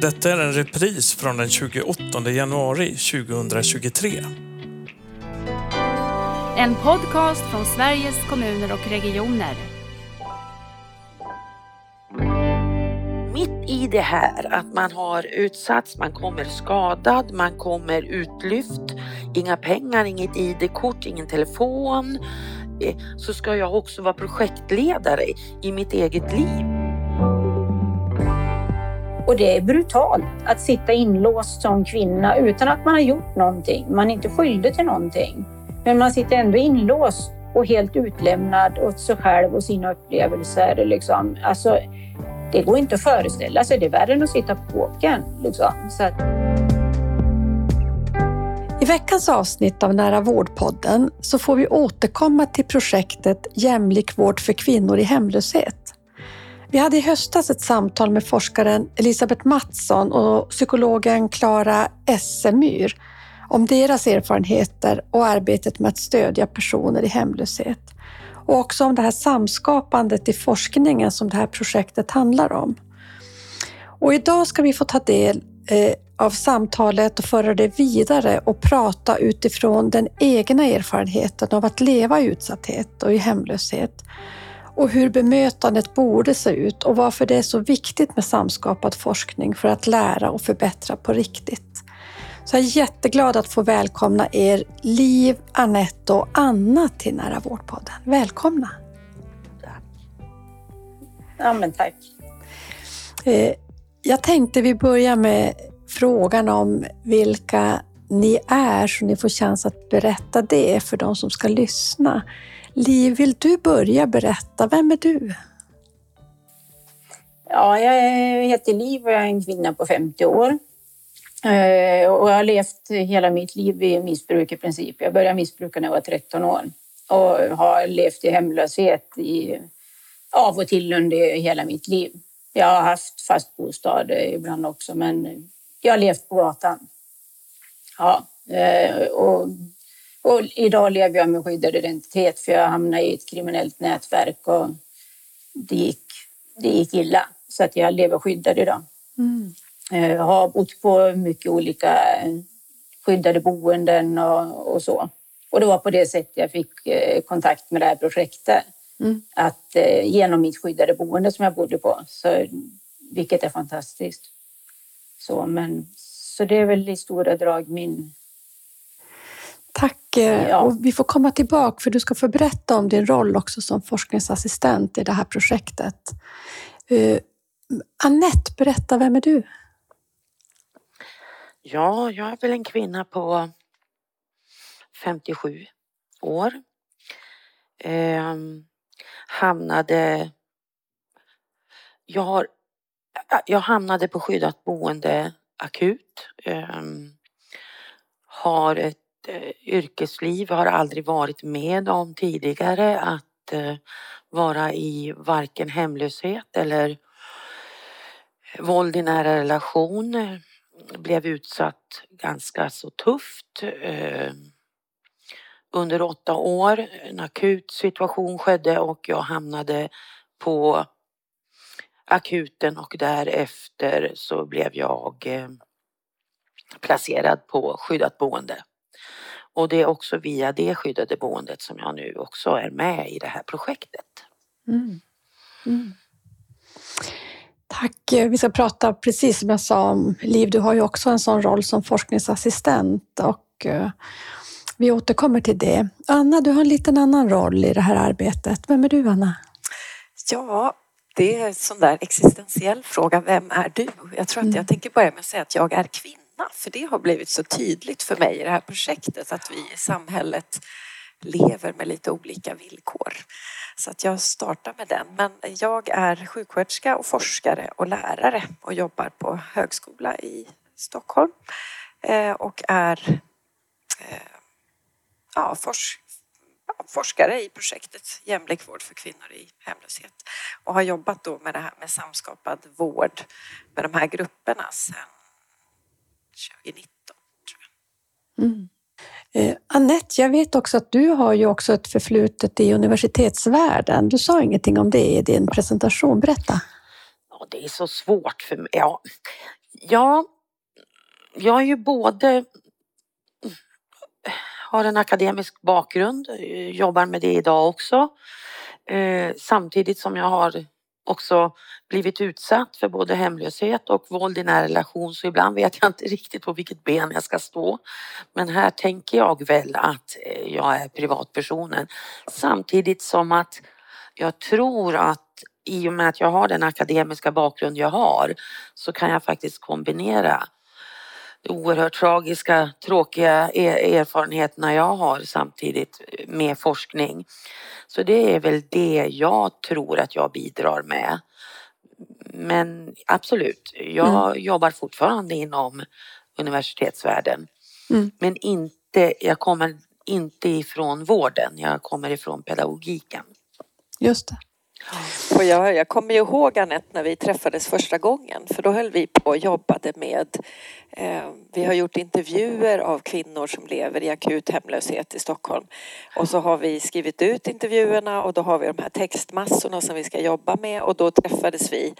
Detta är en repris från den 28 januari 2023. En podcast från Sveriges kommuner och regioner. Mitt i det här att man har utsatts, man kommer skadad, man kommer utlyft, inga pengar, inget ID-kort, ingen telefon, eh, så ska jag också vara projektledare i mitt eget liv. Och det är brutalt att sitta inlåst som kvinna utan att man har gjort någonting. Man är inte skyldig till någonting. Men man sitter ändå inlåst och helt utlämnad åt sig själv och sina upplevelser. Liksom. Alltså, det går inte att föreställa sig. Det är värre än att sitta på åken. Liksom. Så att... I veckans avsnitt av Nära vårdpodden så får vi återkomma till projektet Jämlik vård för kvinnor i hemlöshet. Vi hade i höstas ett samtal med forskaren Elisabeth Mattsson och psykologen Klara Essemyr om deras erfarenheter och arbetet med att stödja personer i hemlöshet. Och också om det här samskapandet i forskningen som det här projektet handlar om. Och idag ska vi få ta del eh, av samtalet och föra det vidare och prata utifrån den egna erfarenheten av att leva i utsatthet och i hemlöshet och hur bemötandet borde se ut och varför det är så viktigt med samskapad forskning för att lära och förbättra på riktigt. Så jag är jätteglad att få välkomna er Liv, Anette och Anna till Nära vårdpodden. Välkomna! Tack. Ja, men tack. Eh, jag tänkte vi börjar med frågan om vilka ni är så ni får chans att berätta det för de som ska lyssna. Liv, vill du börja berätta? Vem är du? Ja, jag heter Liv och jag är en kvinna på 50 år. Eh, och jag har levt hela mitt liv i missbruk i princip. Jag började missbruka när jag var 13 år och har levt i hemlöshet i, av och till under hela mitt liv. Jag har haft fast bostad ibland också, men jag har levt på gatan. Ja, eh, och och idag lever jag med skyddad identitet för jag hamnade i ett kriminellt nätverk och det gick, det gick illa. Så att jag lever skyddad idag. Mm. Jag eh, har bott på mycket olika skyddade boenden och, och, så. Och det var på det sättet jag fick eh, kontakt med det här projektet. Mm. Att eh, genom mitt skyddade boende som jag bodde på, så, vilket är fantastiskt. Så, men, så det är väl i stora drag min Tack! Eh, ja. Och vi får komma tillbaka för du ska få berätta om din roll också som forskningsassistent i det här projektet. Uh, Annette, berätta, vem är du? Ja, jag är väl en kvinna på 57 år. Eh, hamnade... Jag, har, jag hamnade på skyddat boende akut. Eh, har ett Eh, yrkesliv, har aldrig varit med om tidigare att eh, vara i varken hemlöshet eller eh, våld i nära relation. Blev utsatt ganska så tufft. Under åtta år. En akut situation skedde och jag hamnade på akuten och därefter så blev jag placerad på skyddat boende. Och det är också via det skyddade boendet som jag nu också är med i det här projektet. Mm. Mm. Tack. Vi ska prata precis som jag sa om Liv. Du har ju också en sån roll som forskningsassistent och eh, vi återkommer till det. Anna, du har en liten annan roll i det här arbetet. Vem är du, Anna? Ja, det är en sån där existentiell fråga. Vem är du? Jag tror att jag mm. tänker börja med att säga att jag är kvinna för det har blivit så tydligt för mig i det här projektet att vi i samhället lever med lite olika villkor. Så att jag startar med den. Men jag är sjuksköterska och forskare och lärare och jobbar på högskola i Stockholm eh, och är eh, ja, fors forskare i projektet Jämlik vård för kvinnor i hemlöshet och har jobbat då med det här med samskapad vård med de här grupperna sedan 2019. Tror jag. Mm. Eh, Annette, jag vet också att du har ju också ett förflutet i universitetsvärlden. Du sa ingenting om det i din presentation. Berätta. Ja, det är så svårt för mig. Ja, Ja, jag är ju både har en akademisk bakgrund, jobbar med det idag också. Eh, samtidigt som jag har också blivit utsatt för både hemlöshet och våld i nära relation så ibland vet jag inte riktigt på vilket ben jag ska stå. Men här tänker jag väl att eh, jag är privatpersonen samtidigt som att jag tror att i och med att jag har den akademiska bakgrund jag har så kan jag faktiskt kombinera oerhört tragiska, tråkiga e-, erfarenheterna jag har samtidigt med forskning. Så det är väl det jag tror att jag bidrar med. Men absolut, jag mm. jobbar fortfarande inom universitetsvärlden. Mm. Men inte, jag kommer inte ifrån vården, jag kommer ifrån pedagogiken. Just det. Och jag, jag kommer ju ihåg Anette när vi träffades första gången för då höll vi på och jobbade med eh, vi har gjort intervjuer av kvinnor som lever i akut hemlöshet i Stockholm. Och så har vi skrivit ut intervjuerna och då har vi de här textmassorna som vi ska jobba med och då träffades vi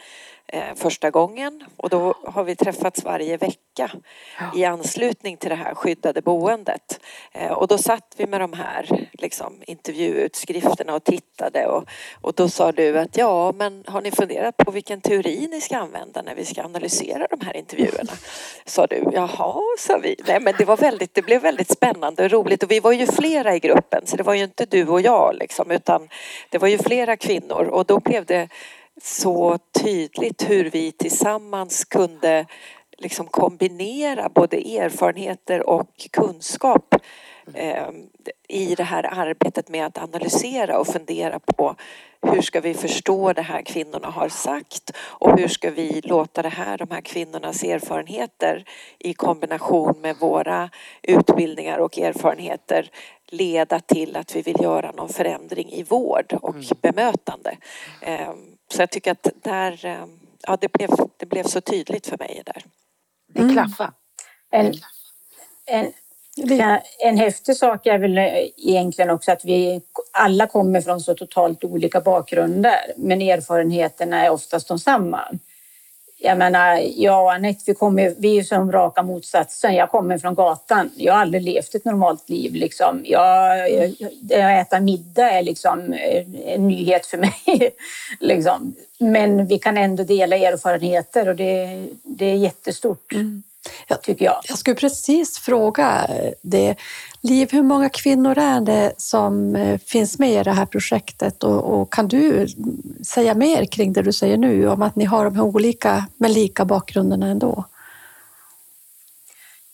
eh, första gången och då har vi träffats varje vecka i anslutning till det här skyddade boendet. Eh, och då satt vi med de här liksom, intervjuutskrifterna och tittade och, och då sa du att ja, men har ni funderat på vilken teori ni ska använda när vi ska analysera de här intervjuerna? Sa du. Jaha, sa vi. Nej, men det, var väldigt, det blev väldigt spännande och roligt och vi var ju flera i gruppen så det var ju inte du och jag liksom utan det var ju flera kvinnor och då blev det så tydligt hur vi tillsammans kunde liksom kombinera både erfarenheter och kunskap eh, i det här arbetet med att analysera och fundera på hur ska vi förstå det här kvinnorna har sagt och hur ska vi låta det här, de här kvinnornas erfarenheter i kombination med våra utbildningar och erfarenheter leda till att vi vill göra någon förändring i vård och mm. bemötande. Eh, så jag tycker att där, eh, ja, det, blev, det blev så tydligt för mig där. Det mm. klaffade. En, en, en häftig sak är väl egentligen också att vi alla kommer från så totalt olika bakgrunder, men erfarenheterna är oftast de samma. Jag menar, jag och Anette, vi, kommer, vi är som raka motsatsen. Jag kommer från gatan. Jag har aldrig levt ett normalt liv. Liksom. Jag, jag, jag äta middag är liksom eh, en nyhet för mig. liksom. Men vi kan ändå dela erfarenheter och det, det är jättestort. Mm tycker jag. Jag skulle precis fråga det. Liv, hur många kvinnor är det som eh, finns med i det här projektet och, och, kan du säga mer kring det du säger nu om att ni har de här olika men lika bakgrunderna ändå?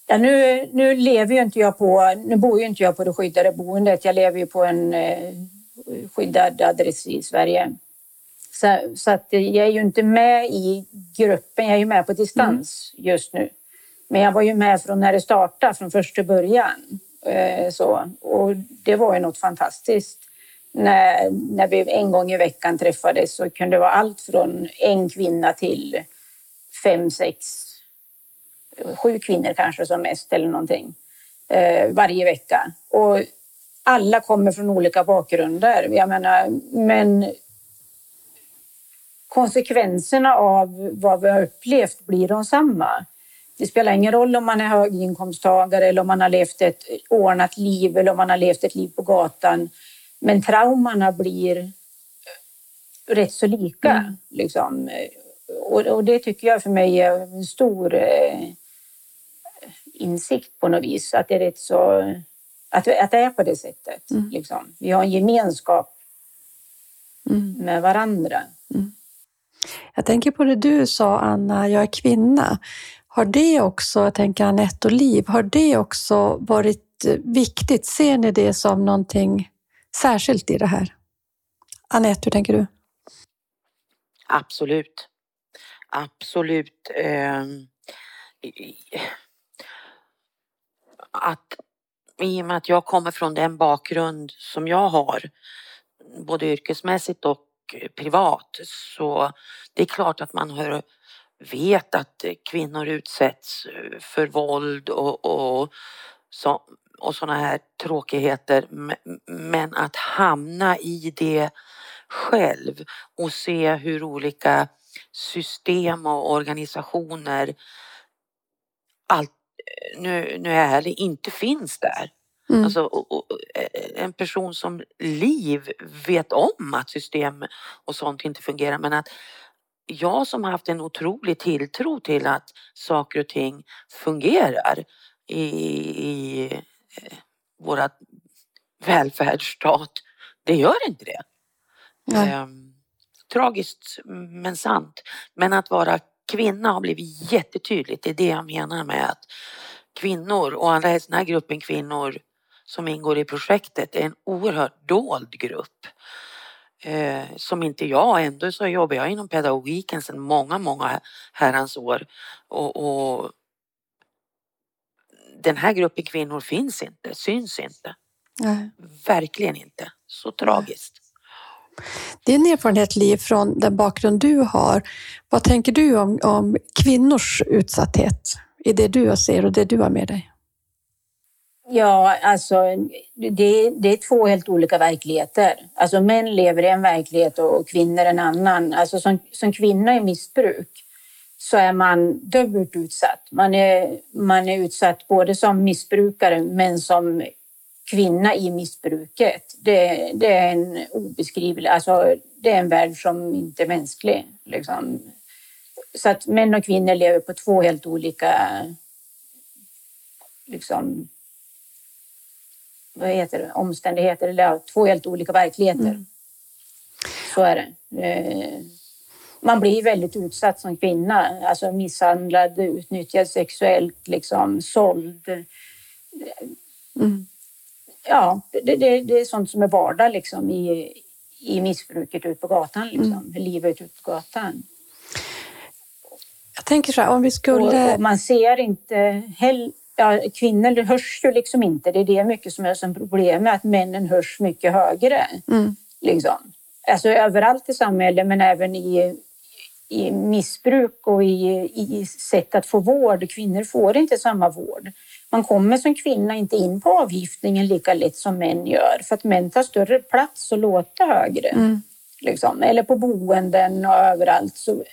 Ja, nu, nu lever ju inte jag på, nu bor ju inte jag på det skyddade boendet. Jag lever ju på en eh, skyddad adress i Sverige. Så, så, att jag är ju inte med i gruppen, jag är ju med på distans mm. just nu. Men jag var ju med från när det startade, från första början. Eh, så, och det var ju något fantastiskt. När, när vi en gång i veckan träffades så kunde det vara allt från en kvinna till fem, sex, sju kvinnor kanske som mest eller någonting. Eh, varje vecka. Och alla kommer från olika bakgrunder. Jag menar, men konsekvenserna av vad vi har upplevt blir de samma. Det spelar ingen roll om man är höginkomsttagare eller om man har levt ett ordnat liv eller om man har levt ett liv på gatan. Men traumorna blir rätt så lika. Mm. Liksom. Och, och, det tycker jag för mig är en stor eh, insikt på något vis. Att det är rätt så... Att, att det är på det sättet. Mm. Liksom. Vi har en gemenskap mm. med varandra. Mm. Jag tänker på det du sa, Anna, jag är kvinna. Har det också, jag tänker Anette och Liv, har det också varit viktigt? Ser ni det som någonting särskilt i det här? Anette, hur tänker du? Absolut. Absolut. Ehm, att i och med att jag kommer från den bakgrund som jag har, både yrkesmässigt och privat, så det är klart att man har vet att kvinnor utsätts eh, för våld och, och, så, och sådana här tråkigheter. Men att hamna i det själv och se hur olika system och organisationer allt, nu, nu är ärlig, inte finns där. Mm. Alltså, eh, en person som Liv vet om att system och sånt inte fungerar men att jag som har haft en otrolig tilltro till att saker och ting fungerar i, i eh, våra välfärdsstat, det gör inte det. Ehm, tragiskt men sant. Men att vara kvinna har blivit jättetydligt. Det är det jag menar med att kvinnor och allra helst den här gruppen kvinnor som ingår i projektet är en oerhört dold grupp. Eh, som inte jag, ändå så jobbar jag inom pedagogiken sedan många, många herrans år. Och, och den här gruppen kvinnor finns inte, syns inte. Nej. Verkligen inte. Så tragiskt. Din erfarenhet, Liv, från den bakgrund du har. Vad tänker du om, om kvinnors utsatthet i det du ser och det du har med dig? Ja, alltså det, det är två helt olika verkligheter. Alltså män lever i en verklighet och kvinnor en annan. Alltså som, som kvinna i missbruk så är man dubbelt utsatt. Man är, man är utsatt både som missbrukare men som kvinna i missbruket. Det, det är en obeskrivlig, alltså det är en värld som inte är mänsklig. Liksom. Så att män och kvinnor lever på två helt olika liksom, vad heter det, omständigheter, eller två helt olika verkligheter. Mm. Så är det. Eh, Man blir väldigt utsatt som kvinna, alltså misshandlad, utnyttjad sexuellt, liksom såld. Mm. Ja, det, det, det är sånt som är vardag liksom i, i missbruket ute på gatan, liksom. livet ute på gatan. Jag tänker så här, om vi Och, skulle... och man ser inte heller Ja, kvinnor hörs ju liksom inte. Det är det mycket som är som problem med att männen hörs mycket högre. Mm. Liksom. Alltså överallt i samhället men även i, i missbruk och i, i sätt att få vård. Kvinnor får inte samma vård. Man kommer som kvinna inte in på avgiftningen lika lätt som män gör för att män tar större plats och låter högre. Mm. Liksom. Eller på boenden och överallt. Så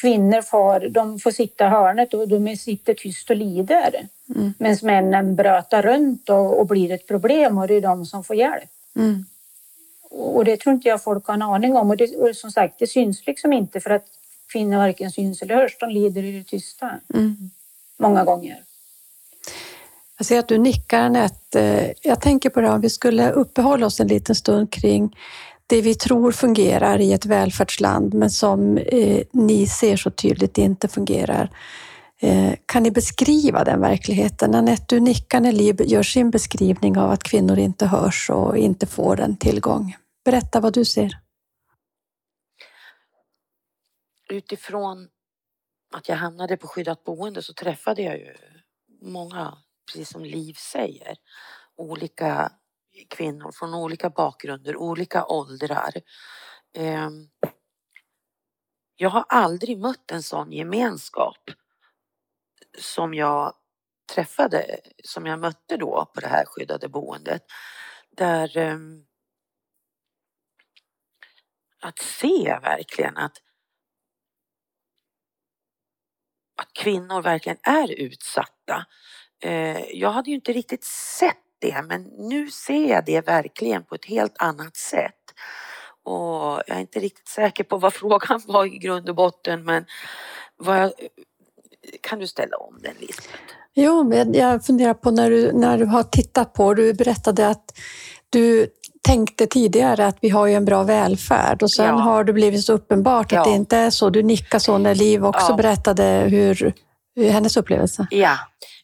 kvinnor får, de får sitta i hörnet och de sitter tyst och lider. Mm. Medan männen brötar runt och, och blir ett problem och det är de som får hjälp. Mm. Och det tror inte jag folk har en aning om. Och, det, och som sagt, det syns liksom inte för att kvinnor varken syns eller hörs. De lider i det tysta. Mm. Många gånger. Jag ser att du nickar Anette. Jag tänker på det om vi skulle uppehålla oss en liten stund kring det vi tror fungerar i ett välfärdsland men som eh, ni ser så tydligt inte fungerar. Eh, kan ni beskriva den verkligheten? Anette, du nickar när Liv gör sin beskrivning av att kvinnor inte hörs och inte får en tillgång. Berätta vad du ser. Utifrån att jag hamnade på skyddat boende så träffade jag ju många, precis som Liv säger, olika kvinnor från olika bakgrunder, olika åldrar. Ehm, jag har aldrig mött en sån gemenskap som jag träffade, som jag mötte då på det här skyddade boendet. Där ehm, att se verkligen att att kvinnor verkligen är utsatta. Eh, jag hade ju inte riktigt sett det men nu ser jag det verkligen på ett helt annat sätt. Och jag är inte riktigt säker på vad frågan var i grund och botten men jag, kan du ställa om den Lisbeth? Jo, men jag funderar på när du, när du har tittat på, du berättade att du tänkte tidigare att vi har ju en bra välfärd och sen Ja. har det blivit så uppenbart att Ja. det inte är så. Du nickade så när Liv också Ja. berättade hur, hur hennes upplevelse. Ja,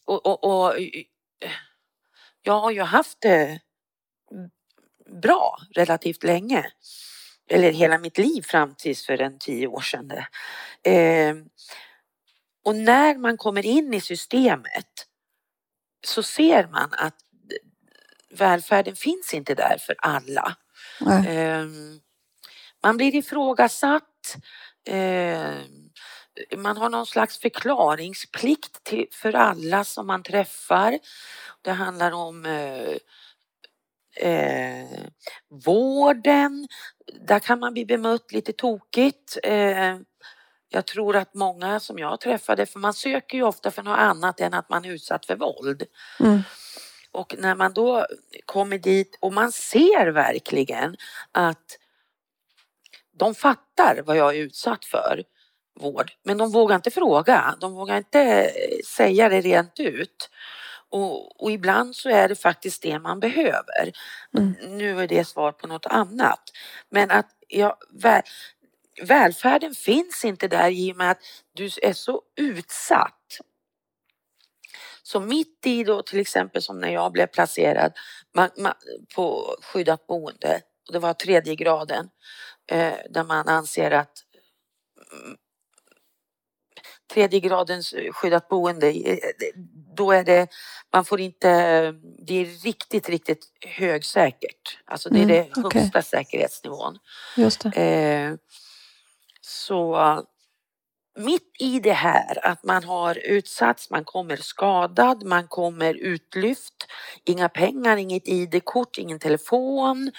och, och, och jag har ju haft det bra relativt länge. Eller hela mitt liv fram tills för en tio år sedan. Eh, och när man kommer in i systemet så ser man att välfärden finns inte där för alla. Ehm, Man blir ifrågasatt. Ehm, Man har någon slags förklaringsplikt till, för alla som man träffar. Det handlar om eh, eh, vården. Där kan man bli bemött lite tokigt. Eh, jag tror att många som jag träffade, för man söker ju ofta för något annat än att man är utsatt för våld. Mm. Och när man då kommer dit och man ser verkligen att de fattar vad jag är utsatt för, vård, men de vågar inte fråga. De vågar inte säga det rent ut. Och, och ibland så är det faktiskt det man behöver. Mm. Nu är det svar på något annat. Men att ja, väl, välfärden finns inte där i och med att du är så utsatt. Så mitt i då till exempel som när jag blev placerad man, man, på skyddat boende och det var tredje graden eh, där man anser att mm, tredje gradens skyddat boende, eh, då är det, man får inte, det är riktigt, riktigt högsäkert. Alltså det är Mm, det okej. högsta säkerhetsnivån. Just. Eh, så mitt i det här att man har utsatts, man kommer skadad, man kommer utlyft, inga pengar, inget ID-kort, ingen telefon.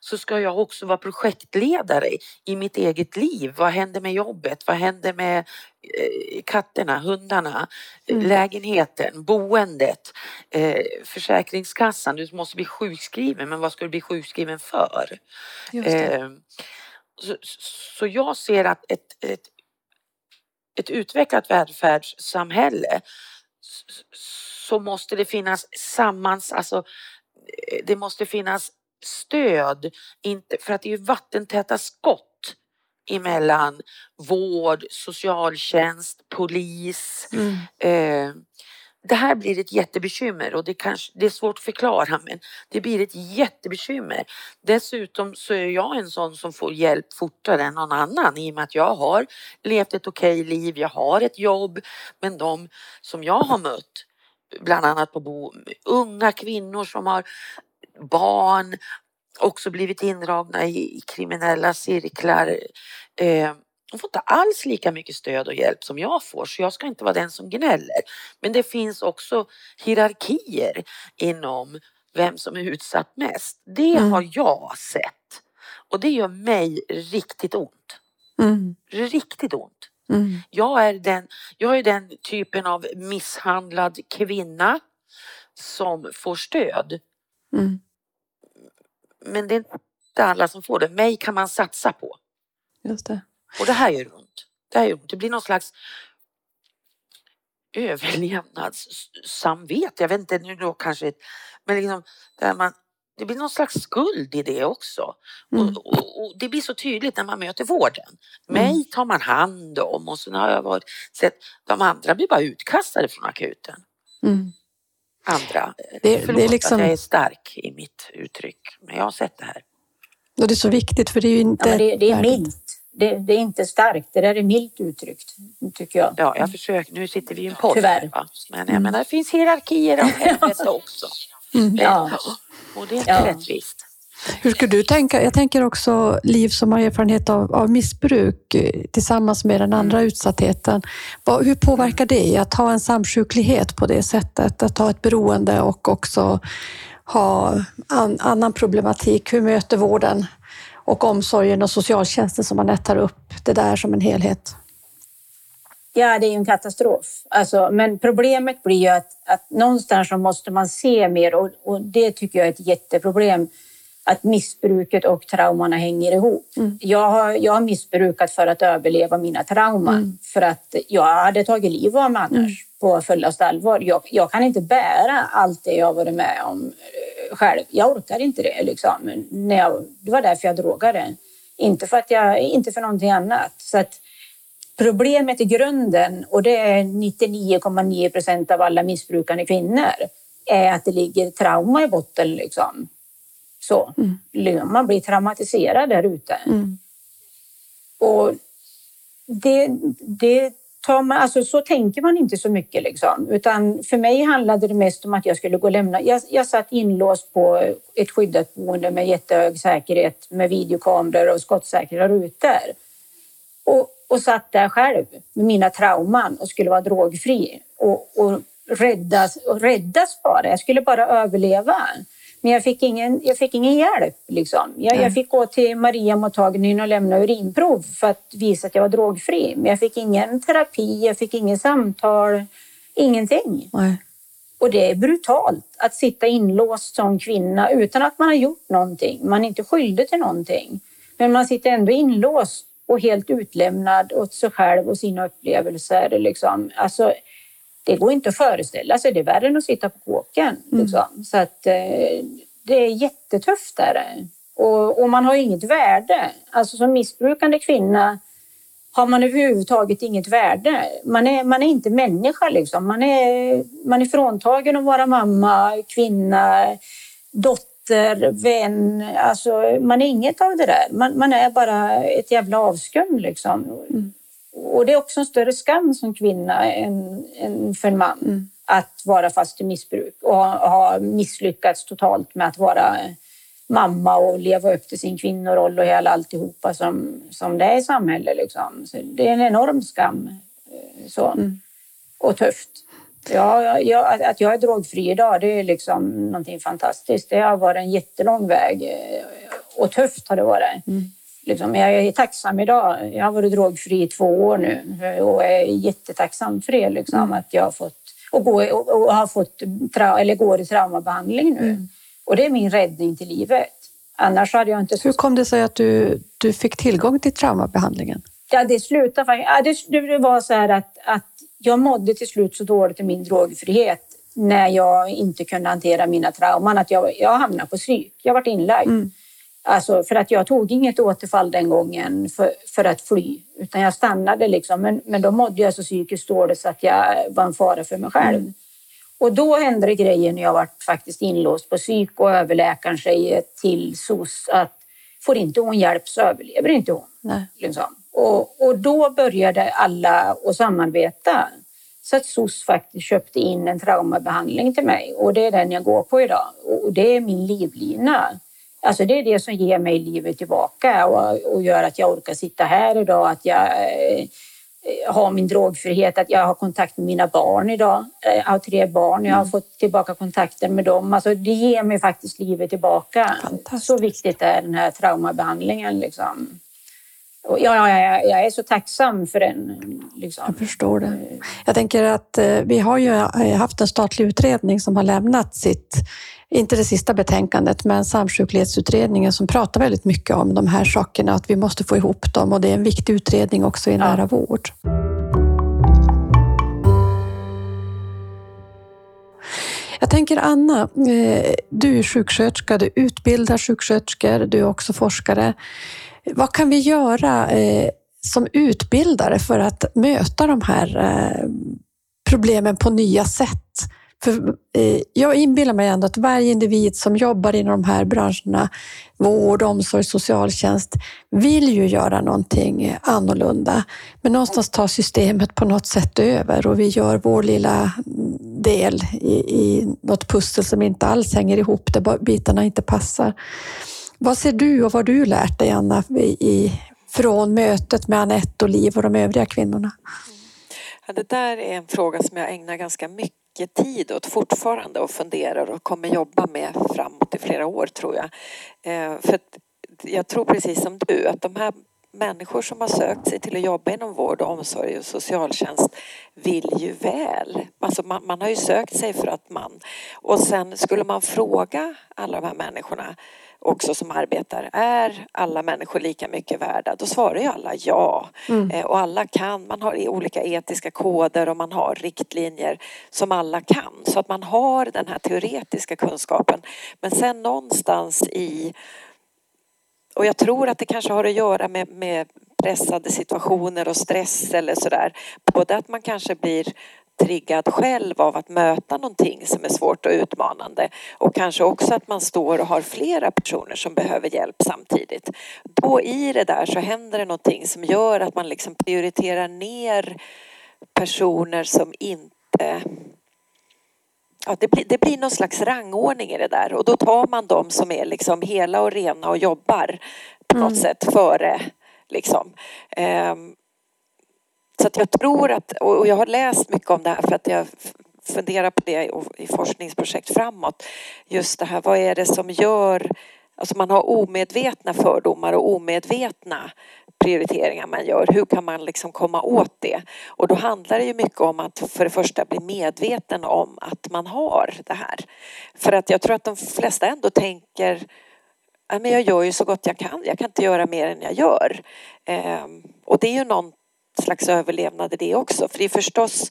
Så ska jag också vara projektledare i mitt eget liv. Vad händer med jobbet? Vad händer med eh, katterna, hundarna, Mm. lägenheten, boendet, eh, Försäkringskassan? Du måste bli sjukskriven, men vad ska du bli sjukskriven för? Just det. Eh, så, så jag ser att ett, ett, ett utvecklat välfärdssamhälle så måste det finnas sammans, alltså eh, det måste finnas stöd, inte, för att det är ju vattentäta skott emellan vård, socialtjänst, polis. Mm. Eh, det här blir ett jättebekymmer och det, kanske, det är svårt att förklara men det blir ett jättebekymmer. Dessutom så är jag en sån som får hjälp fortare än någon annan i och med att jag har levt ett okej liv, jag har ett jobb. Men de som jag har mött, bland annat på bo, unga kvinnor som har barn, också blivit indragna i, i kriminella cirklar. Eh, de får inte alls lika mycket stöd och hjälp som jag får så jag ska inte vara den som gnäller. Men det finns också hierarkier inom vem som är utsatt mest. Det Mm. har jag sett och det gör mig riktigt ont. Mm. Riktigt ont. Mm. Jag är den, jag är den typen av misshandlad kvinna som får stöd. Mm. Men det är inte alla som får det. Mig kan man satsa på. Just det. Och det här gör ont. Det, här gör ont. det blir någon slags överlevnadssamvete. Jag vet inte nu då kanske, men liksom där man, det blir någon slags skuld i det också. Mm. Och, och, och det blir så tydligt när man möter vården. Mig tar man hand om och sen har jag varit, sett, de andra blir bara utkastade från akuten. Mm. Andra. Det- det är Förlåt liksom- att jag är stark i mitt uttryck, men jag har sett det här. Och det är så viktigt för det är ju inte... Ja, det, det är milt. Det, det är inte starkt. Det där är milt uttryckt, tycker jag. Ja, jag försöker. Nu sitter vi i en podd. Tyvärr. Va? Men jag menar, det finns hierarkier av helvete också. Mm. Ja. Och det är inte Ja. rättvist. Hur skulle du tänka? Jag tänker också Liv som har erfarenhet av, av missbruk tillsammans med den andra utsattheten. Vad, hur påverkar det att ha en samsjuklighet på det sättet? Att ha ett beroende och också ha an, annan problematik. Hur möter vården och omsorgen och socialtjänsten som man tar upp det där som en helhet? Ja, det är ju en katastrof. Alltså, men problemet blir ju att, att någonstans så måste man se mer och, och det tycker jag är ett jätteproblem. Att missbruket och traumorna hänger ihop. Jag, har, jag har missbrukat för att överleva mina trauman. För att jag hade tagit liv av mig annars på fullaste allvar. Jag, jag kan inte bära allt det jag varit med om eh, själv. Jag orkar inte det. Liksom. När jag, det var därför jag drogade. Inte för, att jag, inte för någonting annat. Så att, Problemet i grunden, och det är 99,9 procent av alla missbrukande kvinnor, är att det ligger trauma i botten. Liksom. Så. Man blir traumatiserad där ute. Mm. Och det, det tar man, alltså så tänker man inte så mycket. Liksom. Utan för mig handlade det mest om att jag skulle gå och lämna. Jag, jag satt inlåst på ett skyddat boende med jättehög säkerhet med videokameror och skottsäkra rutor. Och, och satt där själv med mina trauman och skulle vara drogfri och, och räddas, och räddas bara. Jag skulle bara överleva. Men jag fick ingen, jag fick ingen hjälp. Liksom. Jag, jag fick gå till Maria-mottagningen och lämna urinprov för att visa att jag var drogfri. Men jag fick ingen terapi, jag fick ingen samtal, ingenting. Nej. Och det är brutalt att sitta inlåst som kvinna utan att man har gjort någonting. Man är inte skyldig till någonting. Men man sitter ändå inlåst och helt utlämnad åt sig själv och sina upplevelser. Liksom. Alltså, det går inte att föreställa sig. Det är värre än att sitta på kåken. Liksom. Så att, eh, det är jättetufft. Där. Och, och man har inget värde. Alltså som missbrukande kvinna har man överhuvudtaget inget värde. Man är, man är inte människa. Liksom. Man, är, man är fråntagen att vara mamma, kvinna, dotter, vän. Alltså, man är inget av det där. Man, man är bara ett jävla avskum. Liksom. Och det är också en större skam som kvinna än, än för en man att vara fast i missbruk och ha, ha misslyckats totalt med att vara mamma och leva upp till sin kvinnoroll och hela alltihopa som, som det är i samhället. Liksom. Så det är en enorm skam. eh, Så. Och tufft. Ja, jag, att jag är drogfri idag, det är liksom någonting fantastiskt. Det har varit en jättelång väg eh, och tufft har det varit. Liksom, jag är tacksam idag. Jag har varit drogfri i två år nu och är jättetacksam för det. Liksom, Att jag har fått, och, gå, och, och har fått eller går i traumabehandling nu. Och det är min räddning till livet. Annars hade jag inte... Hur kom det sig att du, du fick tillgång till traumabehandlingen? Ja, det slutade faktiskt... Ja, det, det var så här att, att jag mådde till slut så dåligt i min drogfrihet när jag inte kunde hantera mina trauman att jag, jag hamnade på psyk. Jag varit inlagd. Alltså för att jag tog inget återfall den gången för, för att fly, utan jag stannade liksom. Men, men då mådde jag så psykiskt dåligt så att jag var en fara för mig själv. Och då hände det grejer när jag var faktiskt inlåst på psyk och överläkaren säger till SOS att får inte hon hjälp så överlever inte hon. Nej. Liksom. Och, och då började alla att samarbeta. Så att SOS faktiskt köpte in en traumabehandling till mig och det är den jag går på idag. Och det är min livlina. Alltså det är det som ger mig livet tillbaka och, och gör att jag orkar sitta här idag, att jag eh, har min drogfrihet, att jag har kontakt med mina barn idag. Eh, Jag har tre barn, jag har fått tillbaka kontakten med dem. Alltså det ger mig faktiskt livet tillbaka. Så viktigt är den här traumabehandlingen. Liksom. Och jag, jag, jag är så tacksam för den. Liksom. Jag förstår det. Jag tänker att eh, vi har ju eh, haft en statlig utredning som har lämnat sitt, inte det sista betänkandet, men samsjuklighetsutredningen som pratar väldigt mycket om de här sakerna, att vi måste få ihop dem och det är en viktig utredning också i nära vård. Jag tänker Anna, eh, du är sjuksköterska, du utbildar sjuksköterskor, du är också forskare. Vad kan vi göra eh, som utbildare för att möta de här eh, problemen på nya sätt? För, eh, jag inbillar mig ändå att varje individ som jobbar inom de här branscherna, vård, omsorg, socialtjänst, vill ju göra någonting annorlunda. Men någonstans tar systemet på något sätt över och vi gör vår lilla del i, i något pussel som inte alls hänger ihop, där bitarna inte passar. Vad ser du och vad har du lärt dig, Anna, i, i, från mötet med Anette och Liv och de övriga kvinnorna? Ja, det där är en fråga som jag ägnar ganska mycket tid åt fortfarande och funderar och kommer jobba med framåt i flera år tror jag. Eh, för jag tror precis som du att de här människor som har sökt sig till att jobba inom vård och omsorg och socialtjänst vill ju väl. Alltså man, man har ju sökt sig för att man... Och sen skulle man fråga alla de här människorna också som arbetar, är alla människor lika mycket värda? Då svarar ju alla ja. Eh, och alla kan, man har olika etiska koder och man har riktlinjer som alla kan. Så att man har den här teoretiska kunskapen. Men sen någonstans i och jag tror att det kanske har att göra med, med pressade situationer och stress eller sådär. Både att man kanske blir triggad själv av att möta någonting som är svårt och utmanande och kanske också att man står och har flera personer som behöver hjälp samtidigt. Då i det där så händer det någonting som gör att man liksom prioriterar ner personer som inte Ja, det, blir, det blir någon slags rangordning i det där och då tar man de som är liksom hela och rena och jobbar på något sätt före liksom. Ehm, så att jag tror att, och jag har läst mycket om det här för att jag funderar på det i forskningsprojekt framåt. Just det här, vad är det som gör Alltså man har omedvetna fördomar och omedvetna prioriteringar man gör. Hur kan man liksom komma åt det? Och då handlar det ju mycket om att för det första bli medveten om att man har det här. För att jag tror att de flesta ändå tänker men jag gör ju så gott jag kan. Jag kan inte göra mer än jag gör. Ehm, och det är ju någonting slags överlevnad i det också. För det är förstås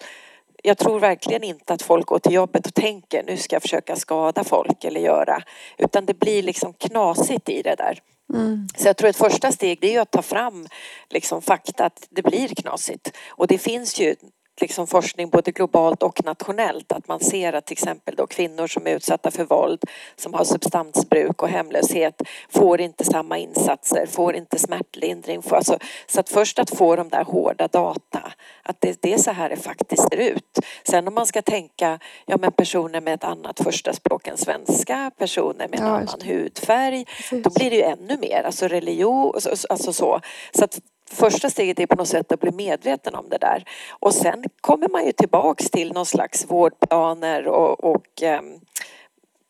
jag tror verkligen inte att folk går till jobbet och tänker nu ska jag försöka skada folk eller göra. Utan det blir liksom knasigt i det där. Mm. Så jag tror ett första steg det är att ta fram liksom fakta att det blir knasigt. Och det finns ju liksom forskning både globalt och nationellt att man ser att till exempel då kvinnor som är utsatta för våld som har substansbruk och hemlöshet får inte samma insatser, får inte smärtlindring. Får, alltså, så att först att få de där hårda data, att det, det är så här det faktiskt ser ut. Sen om man ska tänka, ja men personer med ett annat första språk än svenska, personer med en ja, annan hudfärg, då blir det ju ännu mer, alltså religion, alltså så. Så att första steget är på något sätt att bli medveten om det där. Och sen kommer man ju tillbaks till någon slags vårdplaner och, och ehm,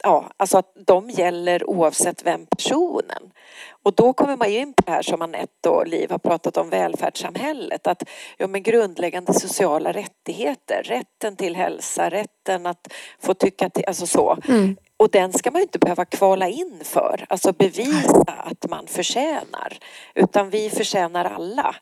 ja, alltså att de gäller oavsett vem personen. Och då kommer man ju in på det här som Anette och Liv har pratat om, välfärdssamhället. Att ja, men grundläggande sociala rättigheter, rätten till hälsa, rätten att få tycka till, alltså så. Mm. Och den ska man inte behöva kvala in för, alltså bevisa att man förtjänar. Utan vi förtjänar alla.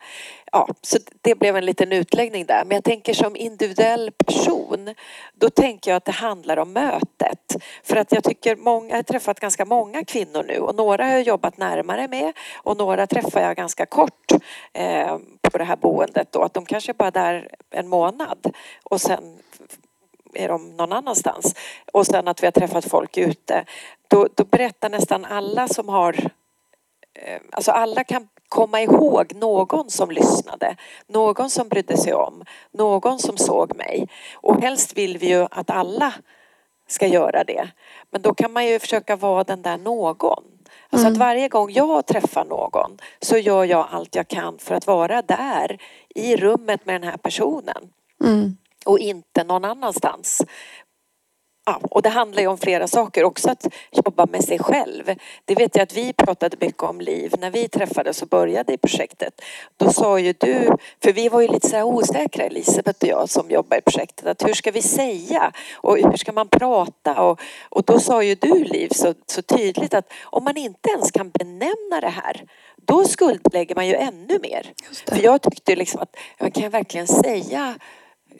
Ja, så det blev en liten utläggning där. Men jag tänker som individuell person, då tänker jag att det handlar om mötet. För att jag tycker många, jag har träffat ganska många kvinnor nu och några har jag jobbat närmare med och några träffar jag ganska kort eh, på det här boendet då. Att de kanske bara är där en månad och sen är de någon annanstans. Och sen att vi har träffat folk ute. Då, då berättar nästan alla som har eh, Alltså alla kan komma ihåg någon som lyssnade, någon som brydde sig om, någon som såg mig. Och helst vill vi ju att alla ska göra det. Men då kan man ju försöka vara den där någon. Alltså mm. att varje gång jag träffar någon så gör jag allt jag kan för att vara där i rummet med den här personen. Mm och inte någon annanstans. Ja, och det handlar ju om flera saker, också att jobba med sig själv. Det vet jag att vi pratade mycket om Liv när vi träffades och började i projektet. Då sa ju du, för vi var ju lite så osäkra Elisabeth och jag som jobbar i projektet, att hur ska vi säga och hur ska man prata? Och, och då sa ju du Liv så, så tydligt att om man inte ens kan benämna det här då skuldlägger man ju ännu mer. För jag tyckte liksom att, kan jag verkligen säga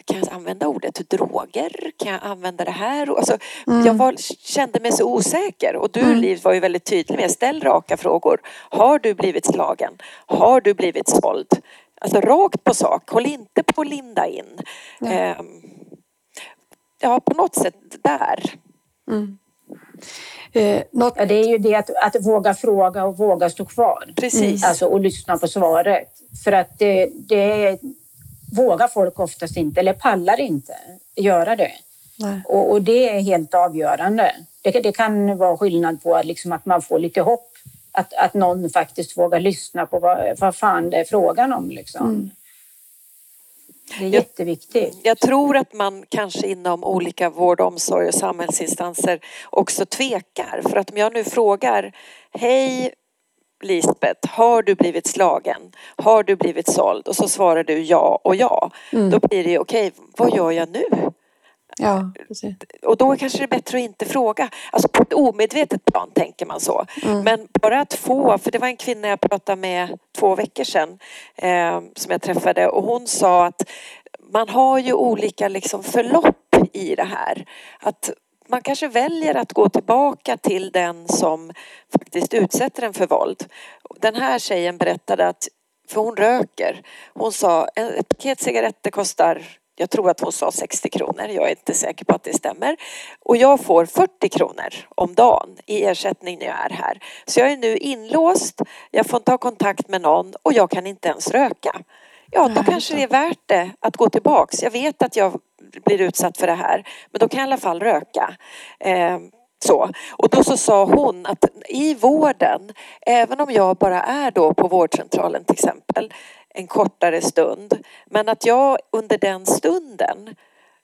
kan jag använda ordet droger? Kan jag använda det här? Alltså, mm. Jag var, kände mig så osäker och du mm. Liv var ju väldigt tydlig med ställ raka frågor. Har du blivit slagen? Har du blivit såld? Alltså rakt på sak, håll inte på att linda in. Mm. Eh, ja, på något sätt där. Mm. Eh, något... ja, det är ju det att, att våga fråga och våga stå kvar. Precis. Alltså, och lyssna på svaret. För att det, det är vågar folk oftast inte eller pallar inte göra det. Och, och, det är helt avgörande. Det, det kan vara skillnad på att, liksom att man får lite hopp. Att, att någon faktiskt vågar lyssna på vad, vad fan det är frågan om. Liksom. Mm. Det är jag, jätteviktigt. Jag tror att man kanske inom olika vård, omsorg och samhällsinstanser också tvekar. För att om jag nu frågar Hej, Lisbeth, har du blivit slagen? Har du blivit såld? Och så svarar du ja och ja. Mm. Då blir det okej, okay, vad gör jag nu? Ja, precis. Och då kanske det är bättre att inte fråga. Alltså på ett omedvetet plan tänker man så. Mm. Men bara att få, för det var en kvinna jag pratade med två veckor sedan eh, som jag träffade och hon sa att man har ju olika liksom förlopp i det här. Att man kanske väljer att gå tillbaka till den som faktiskt utsätter en för våld. Den här tjejen berättade att, för hon röker, hon sa ett paket cigaretter kostar jag tror att hon sa 60 kronor, jag är inte säker på att det stämmer. Och jag får 40 kronor om dagen i ersättning när jag är här. Så jag är nu inlåst, jag får inte ha kontakt med någon och jag kan inte ens röka. Ja, då kanske det är värt det att gå tillbaks. Jag vet att jag blir utsatt för det här, men då kan jag i alla fall röka. Eh, så. Och då så sa hon att i vården, även om jag bara är då på vårdcentralen till exempel en kortare stund, men att jag under den stunden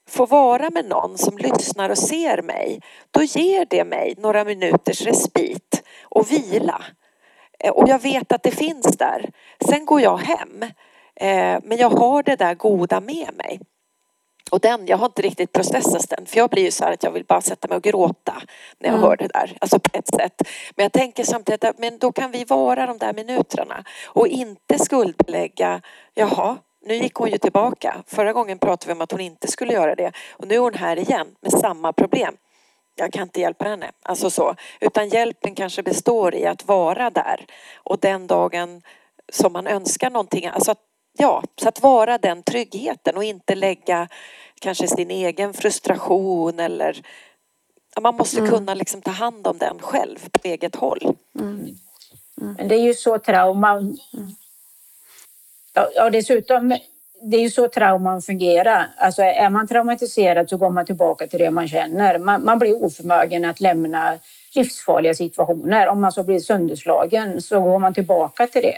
får vara med någon som lyssnar och ser mig, då ger det mig några minuters respit och vila. Eh, och jag vet att det finns där. Sen går jag hem. Eh, men jag har det där goda med mig. Och den, jag har inte riktigt processat den för jag blir ju så här att jag vill bara sätta mig och gråta när jag mm. hör det där. Alltså på ett sätt. Men jag tänker samtidigt att men då kan vi vara de där minuterna och inte skuldbelägga, jaha, nu gick hon ju tillbaka. Förra gången pratade vi om att hon inte skulle göra det och nu är hon här igen med samma problem. Jag kan inte hjälpa henne, alltså så. Utan hjälpen kanske består i att vara där och den dagen som man önskar någonting, alltså att ja, så att vara den tryggheten och inte lägga kanske sin egen frustration eller man måste mm. kunna liksom ta hand om den själv på eget håll. Mm. Mm. Men det är ju så trauman... Ja, ja, dessutom, det är ju så trauman fungerar. Alltså är man traumatiserad så går man tillbaka till det man känner. Man, man blir oförmögen att lämna livsfarliga situationer. Om man så blir sönderslagen så går man tillbaka till det.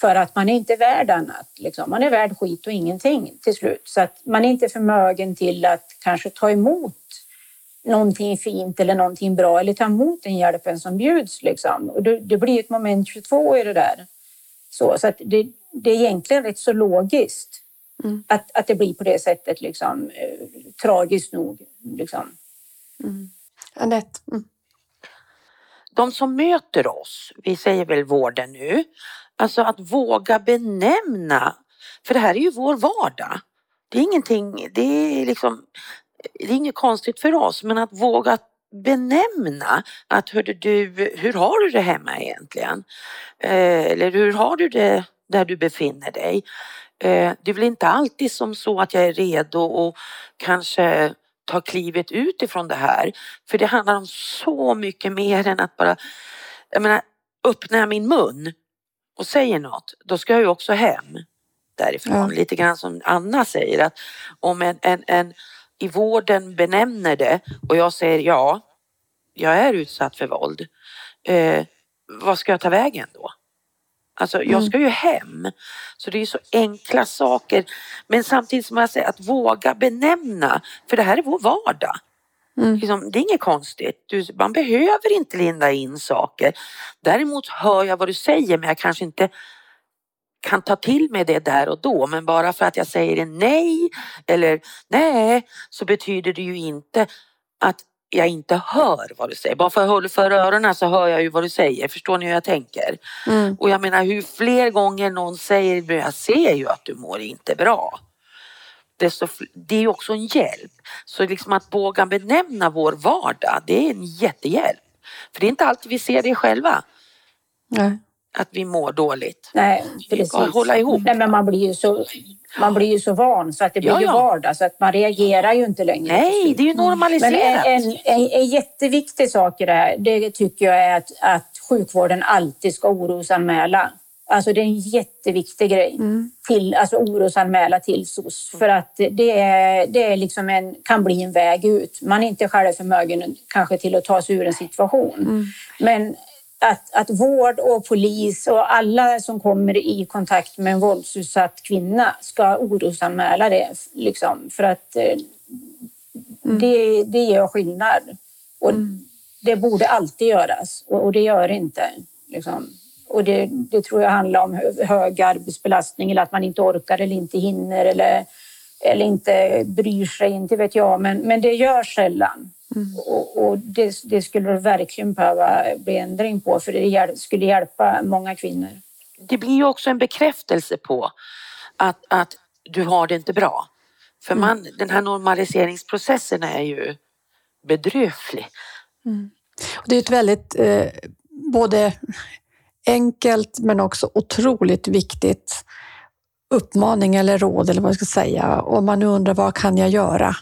För att man är inte värd annat. Liksom. Man är värd skit och ingenting till slut. Så att man är inte förmögen till att kanske ta emot någonting fint eller någonting bra eller ta emot den hjälpen som bjuds. Liksom. Och det, det blir ett moment 22 i det där. Så, så att det, det är egentligen rätt så logiskt mm. att, att det blir på det sättet. Liksom, eh, tragiskt nog. Liksom. Mm. Anette? Mm. De som möter oss, vi säger väl vården nu, Alltså att våga benämna, för det här är ju vår vardag. Det är ingenting, det är liksom, det är inget konstigt för oss, men att våga benämna att hörde du, hur har du det hemma egentligen? Eh, eller hur har du det där du befinner dig? Eh, det är väl inte alltid som så att jag är redo och kanske ta klivet ut ifrån det här. För det handlar om så mycket mer än att bara, jag menar, öppnar jag min mun och säger något, då ska jag ju också hem därifrån. Ja. Lite grann som Anna säger att om en, en, en i vården benämner det och jag säger ja, jag är utsatt för våld. Eh, vad ska jag ta vägen då? Alltså jag mm. ska ju hem. Så det är så enkla saker. Men samtidigt som jag säger att våga benämna, för det här är vår vardag. Mm. Liksom, det är inget konstigt. Du, man behöver inte linda in saker. Däremot hör jag vad du säger men jag kanske inte kan ta till mig det där och då. Men bara för att jag säger nej eller nej så betyder det ju inte att jag inte hör vad du säger. Bara för att jag håller för öronen så hör jag ju vad du säger. Förstår ni hur jag tänker? Mm. Och jag menar hur fler gånger någon säger jag ser ju att du mår inte bra desto, det är ju också en hjälp. Så liksom att våga benämna vår vardag, det är en jättehjälp. För det är inte alltid vi ser det själva. Nej. Att vi mår dåligt. Nej, precis. Hålla ihop. Nej, men man blir ju så man blir ju så van så att det blir ja, ja. ju vardag så att man reagerar ju inte längre. Nej, det är ju normaliserat. Men en, en, en, jätteviktig sak i det här, det tycker jag är att, att sjukvården alltid ska orosanmäla. Alltså det är en jätteviktig grej. Mm. Till, alltså orosanmäla till SOS. För att det, är, det är liksom en, kan bli en väg ut. Man är inte själv förmögen kanske till att ta sig ur en situation. Mm. Men att, att vård och polis och alla som kommer i kontakt med en våldsutsatt kvinna ska orosanmäla det. Liksom, för att eh, mm. det, det gör skillnad. Och mm. Det borde alltid göras och, och det gör det inte. Liksom. Och det, det, tror jag handlar om hög arbetsbelastning eller att man inte orkar eller inte hinner eller, eller inte bryr sig, inte vet jag. Men, men det görs sällan. Mm. Och, och det, det, skulle verkligen behöva bli ändring på för det skulle hjälpa många kvinnor. Det blir ju också en bekräftelse på att, att du har det inte bra. För mm. man, mm. den här normaliseringsprocessen är ju bedrövlig. Mm. Det är ett väldigt eh, både enkelt men också otroligt viktigt uppmaning eller råd eller vad jag ska säga. Om man nu undrar vad kan jag göra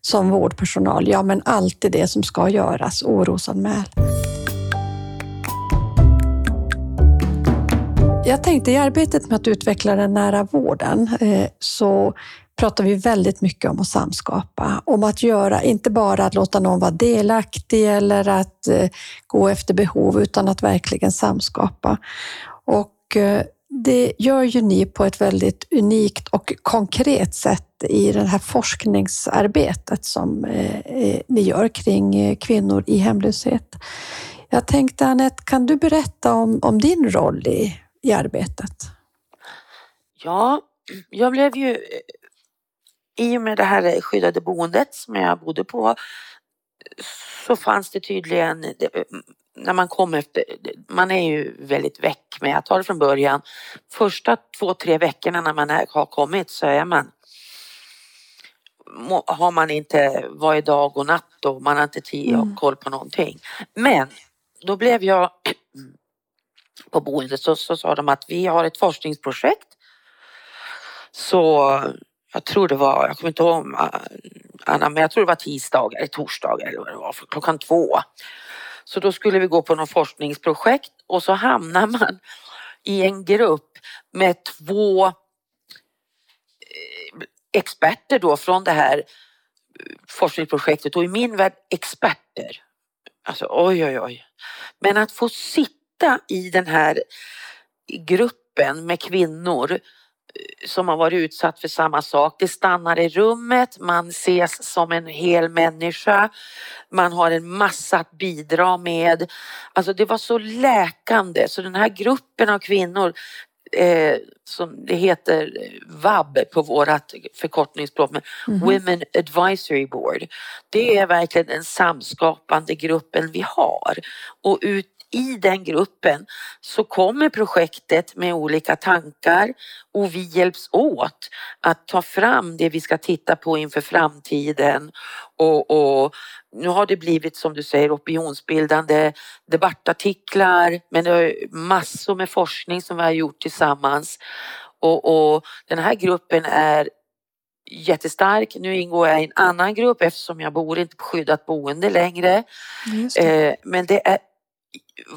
som vårdpersonal? Ja, men alltid det som ska göras, orosanmäl. Jag tänkte i arbetet med att utveckla den nära vården eh, så pratar vi väldigt mycket om att samskapa. Om att göra, inte bara att låta någon vara delaktig eller att eh, gå efter behov, utan att verkligen samskapa. Och eh, det gör ju ni på ett väldigt unikt och konkret sätt i det här forskningsarbetet som eh, ni gör kring kvinnor i hemlöshet. Jag tänkte Anette, kan du berätta om, om din roll i, i arbetet? Ja, jag blev ju i och med det här skyddade boendet som jag bodde på så fanns det tydligen, när man kom efter, man är ju väldigt väck men jag tar det från början. Första två, tre veckorna när man är, har kommit så är man har man inte varje dag och natt och man har inte tid och mm. koll på någonting. Men då blev jag på boendet så, så sa de att vi har ett forskningsprojekt. Så jag tror det var, jag kommer inte ihåg eh, Anna, men jag tror det var tisdag eller torsdag eller vad det var, klockan två. Så då skulle vi gå på något forskningsprojekt och så hamnar man i en grupp med två eh, experter då från det här eh, forskningsprojektet och i min värld experter. Alltså oj, oj, oj. Men att få sitta i den här gruppen med kvinnor som har varit utsatt för samma sak. Det stannar i rummet, man ses som en hel människa. Man har en massa att bidra med. Alltså det var så läkande så den här gruppen av kvinnor eh, som det heter VAB på vårat förkortningsspråk, men mm -hmm. Women Advisory Board. Det är verkligen den samskapande gruppen vi har och ut i den gruppen så kommer projektet med olika tankar och vi hjälps åt att ta fram det vi ska titta på inför framtiden. Och, och nu har det blivit som du säger opinionsbildande debattartiklar men det är massor med forskning som vi har gjort tillsammans. Och, och den här gruppen är jättestark. Nu ingår jag i en annan grupp eftersom jag bor inte på skyddat boende längre. Det. Eh, men det är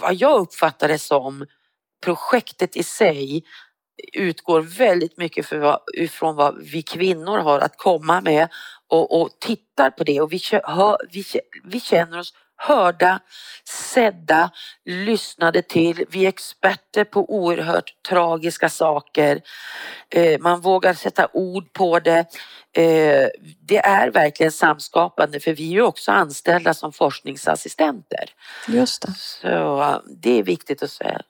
vad jag uppfattar det som, projektet i sig utgår väldigt mycket för vad, ifrån vad vi kvinnor har att komma med och, och tittar på det. Och vi, hör, vi, vi känner oss hörda, sedda, lyssnade till. Vi är experter på oerhört tragiska saker. Eh, man vågar sätta ord på det. Eh, det är verkligen samskapande för vi är ju också anställda som forskningsassistenter. Just det. Så det är viktigt att säga.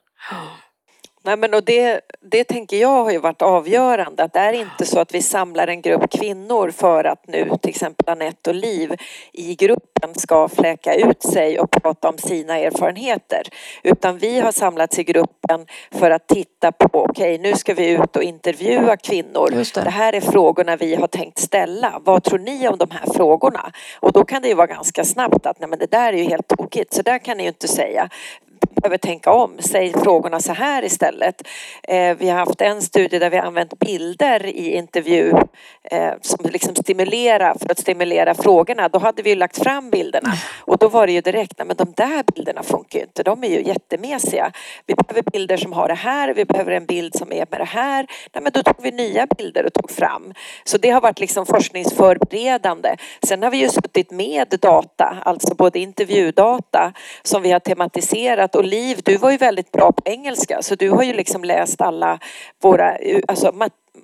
Nej, men och det, det tänker jag har ju varit avgörande. Att det är inte så att vi samlar en grupp kvinnor för att nu till exempel Anette och Liv i gruppen ska fläka ut sig och prata om sina erfarenheter. Utan vi har samlats i gruppen för att titta på, okej okay, nu ska vi ut och intervjua kvinnor. Det. det. här är frågorna vi har tänkt ställa. Vad tror ni om de här frågorna? Och då kan det ju vara ganska snabbt att nej men det där är ju helt tokigt, så där kan ni ju inte säga behöver tänka om. Säg frågorna så här istället. Eh, vi har haft en studie där vi använt bilder i intervju eh, som liksom stimulera för att stimulera frågorna. Då hade vi lagt fram bilderna och då var det ju direkt, nej men de där bilderna funkar ju inte. De är ju jättemesiga. Vi behöver bilder som har det här, vi behöver en bild som är med det här. Nej men då tog vi nya bilder och tog fram. Så det har varit liksom forskningsförberedande. Sen har vi ju suttit med data, alltså både intervjudata som vi har tematiserat och Liv, du var ju väldigt bra på engelska så du har ju liksom läst alla våra alltså,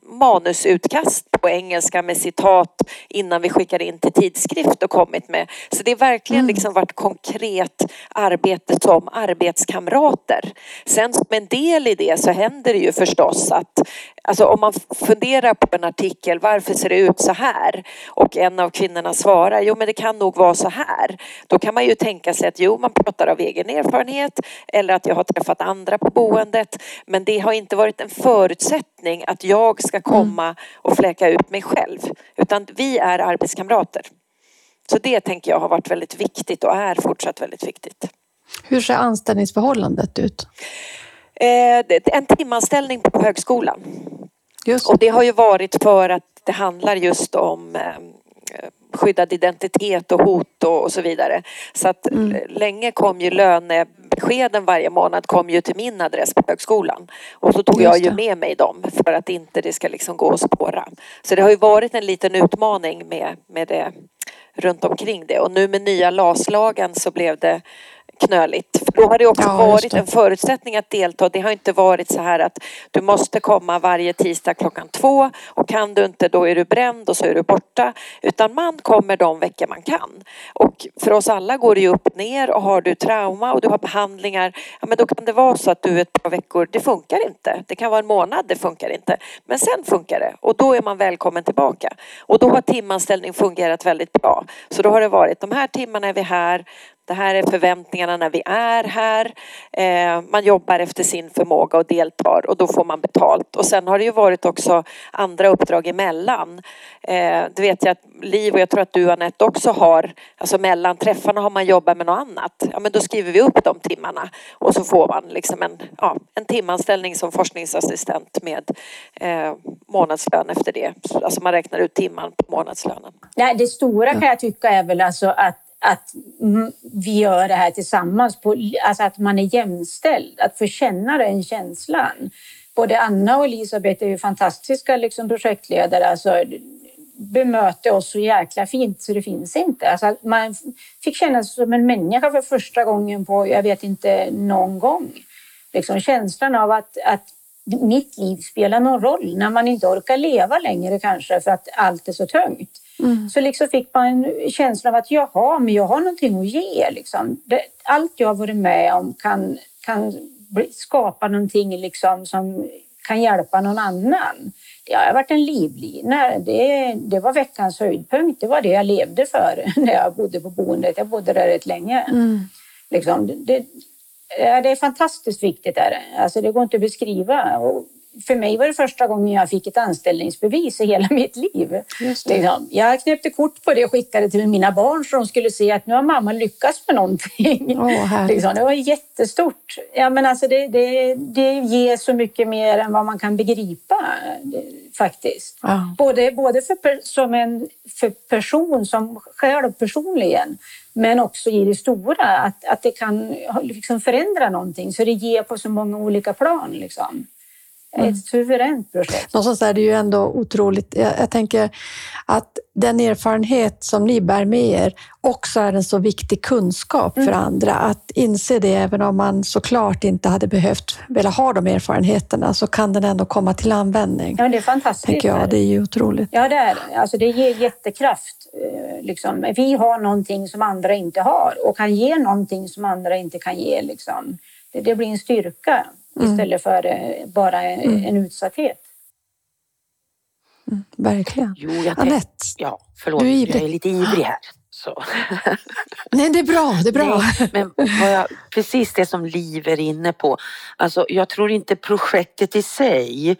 manusutkast på engelska med citat innan vi skickar in till tidskrift och kommit med. Så det har verkligen mm. liksom varit konkret arbete som arbetskamrater. Sen som en del i det så händer det ju förstås att alltså om man funderar på en artikel, varför ser det ut så här? Och en av kvinnorna svarar, jo men det kan nog vara så här. Då kan man ju tänka sig att jo, man pratar av egen erfarenhet eller att jag har träffat andra på boendet. Men det har inte varit en förutsättning att jag ska komma och fläka ut mig själv. Utan vi är arbetskamrater. Så det tänker jag har varit väldigt viktigt och är fortsatt väldigt viktigt. Hur ser anställningsförhållandet ut? Eh, en timanställning på högskolan. Just. Och det har ju varit för att det handlar just om eh, skyddad identitet och hot och, och så vidare. Så att mm. länge kom ju lönebeskeden varje månad kom ju till min adress på högskolan. Och så tog jag ju med mig dem för att inte det ska liksom gå att spåra. Så det har ju varit en liten utmaning med, med det runt omkring det. Och nu med nya LAS-lagen så blev det knöligt. För då har det också Ja, varit det. en förutsättning att delta. Det har inte varit så här att du måste komma varje tisdag klockan två och kan du inte då är du bränd och så är du borta. Utan man kommer de veckor man kan. Och för oss alla går det ju upp och ner och har du trauma och du har behandlingar, ja men då kan det vara så att du ett par veckor, det funkar inte. Det kan vara en månad, det funkar inte. Men sen funkar det och då är man välkommen tillbaka. Och då har timanställning fungerat väldigt bra. Så då har det varit de här timmarna är vi här, det här är förväntningarna när vi är här. Eh, man jobbar efter sin förmåga och deltar och då får man betalt. Och sen har det ju varit också andra uppdrag emellan. Eh, det vet jag att Liv och jag tror att du Anette också har. Alltså mellan träffarna har man jobbat med något annat. Ja men då skriver vi upp de timmarna och så får man liksom en, ja, en timanställning som forskningsassistent med eh, månadslön efter det. Alltså man räknar ut timman på månadslönen. Nej, det stora kan jag tycka är väl alltså att, att vi gör det här tillsammans. På, alltså att man är jämställd, att få känna den känslan. Både Anna och Elisabeth är ju fantastiska liksom, projektledare. Alltså, bemöter oss så jäkla fint så det finns inte. Alltså, att man fick känna sig som en människa för första gången på, jag vet inte, någon gång. Liksom känslan av att, att mitt liv spelar någon roll när man inte orkar leva längre kanske för att allt är så tungt. Så liksom fick man en känsla av att jaha, men jag har någonting att ge. Liksom. Det, allt jag har varit med om kan, kan skapa någonting liksom, som kan hjälpa någon annan. Det har varit en livlina. Det, det var veckans höjdpunkt. Det var det jag levde för när jag bodde på boendet. Jag bodde där rätt länge. Liksom, det, det är fantastiskt viktigt. Är det. Alltså, det går inte att beskriva. Och för mig var det första gången jag fick ett anställningsbevis i hela mitt liv. Liksom. Jag knäppte kort på det och skickade till mina barn så de skulle se att nu har mamma lyckats med någonting. Härligt. liksom. Det var jättestort. Ja, men alltså det, det, det ger så mycket mer än vad man kan begripa det, faktiskt. Ja. Både, både för, som en för person, som själv personligen, men också i det stora. Att, att det kan liksom förändra någonting, så det ger på så många olika plan. Liksom. Ett suveränt projekt. Någonstans är det ju ändå otroligt. Jag, jag tänker att den erfarenhet som ni bär med er också är en så viktig kunskap för andra. Att inse det, även om man såklart inte hade behövt vilja ha de erfarenheterna, så kan den ändå komma till användning. Ja, det är fantastiskt. tänker jag. Det är ju otroligt. Ja, det är. Alltså, det ger jättekraft. eh, Liksom. Vi har någonting som andra inte har och kan ge någonting som andra inte kan ge. Liksom. Det, det blir en styrka istället för eh, bara en utsatthet. Verkligen. Jo, jag Anette, ja, förlåt, du är jag ivrig. är lite ivrig här. Så. nej det är bra. Det är bra. Nej, men vad jag, precis det som Liv är inne på. Alltså, jag tror inte projektet i sig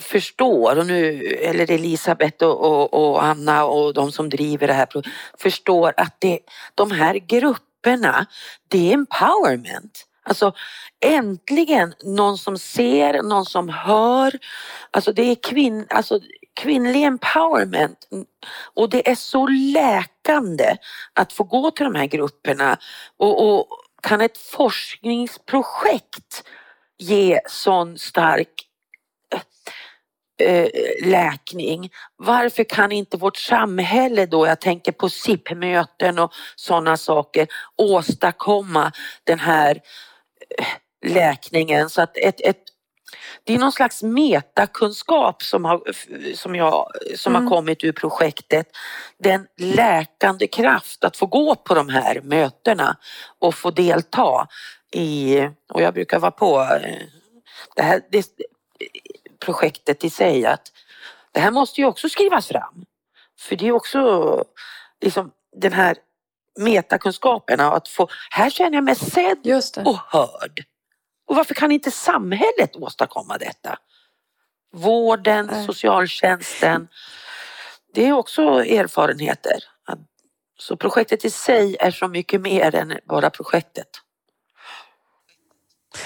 förstår, och nu, eller Elisabeth och, och, och Anna och de som driver det här, förstår att det, de här grupperna, det är empowerment. Alltså äntligen någon som ser, någon som hör. Alltså det är kvinn, alltså, kvinnlig empowerment. Och det är så läkande att få gå till de här grupperna och, och kan ett forskningsprojekt ge sån stark eh, eh, läkning. Varför kan inte vårt samhälle då, jag tänker på SIP-möten och sådana saker, åstadkomma den här eh, läkningen så att ett, ett det är någon slags metakunskap som har, som jag, som har kommit ur projektet. Den läkande kraft att få gå på de här mötena och få delta i, och jag brukar vara på eh, det här det, projektet i sig att det här måste ju också skrivas fram. För det är också liksom den här metakunskapen av att få, här känner jag mig sedd och hörd. Och varför kan inte samhället åstadkomma detta? Vården, Nej. socialtjänsten. Det är också erfarenheter. Så projektet i sig är så mycket mer än bara projektet.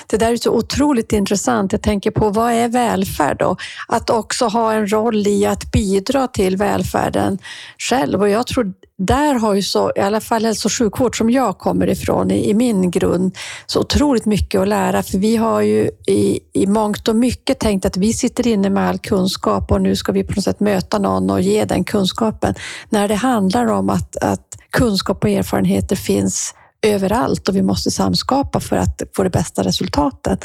Det där är så otroligt intressant. Jag tänker på vad är välfärd då? Att också ha en roll i att bidra till välfärden själv. Och jag tror där har ju så, i alla fall hälso och sjukvård som jag kommer ifrån i, i min grund, så otroligt mycket att lära. För vi har ju i, i mångt och mycket tänkt att vi sitter inne med all kunskap och nu ska vi på något sätt möta någon och ge den kunskapen. När det handlar om att, att kunskap och erfarenheter finns överallt och vi måste samskapa för att få det bästa resultatet.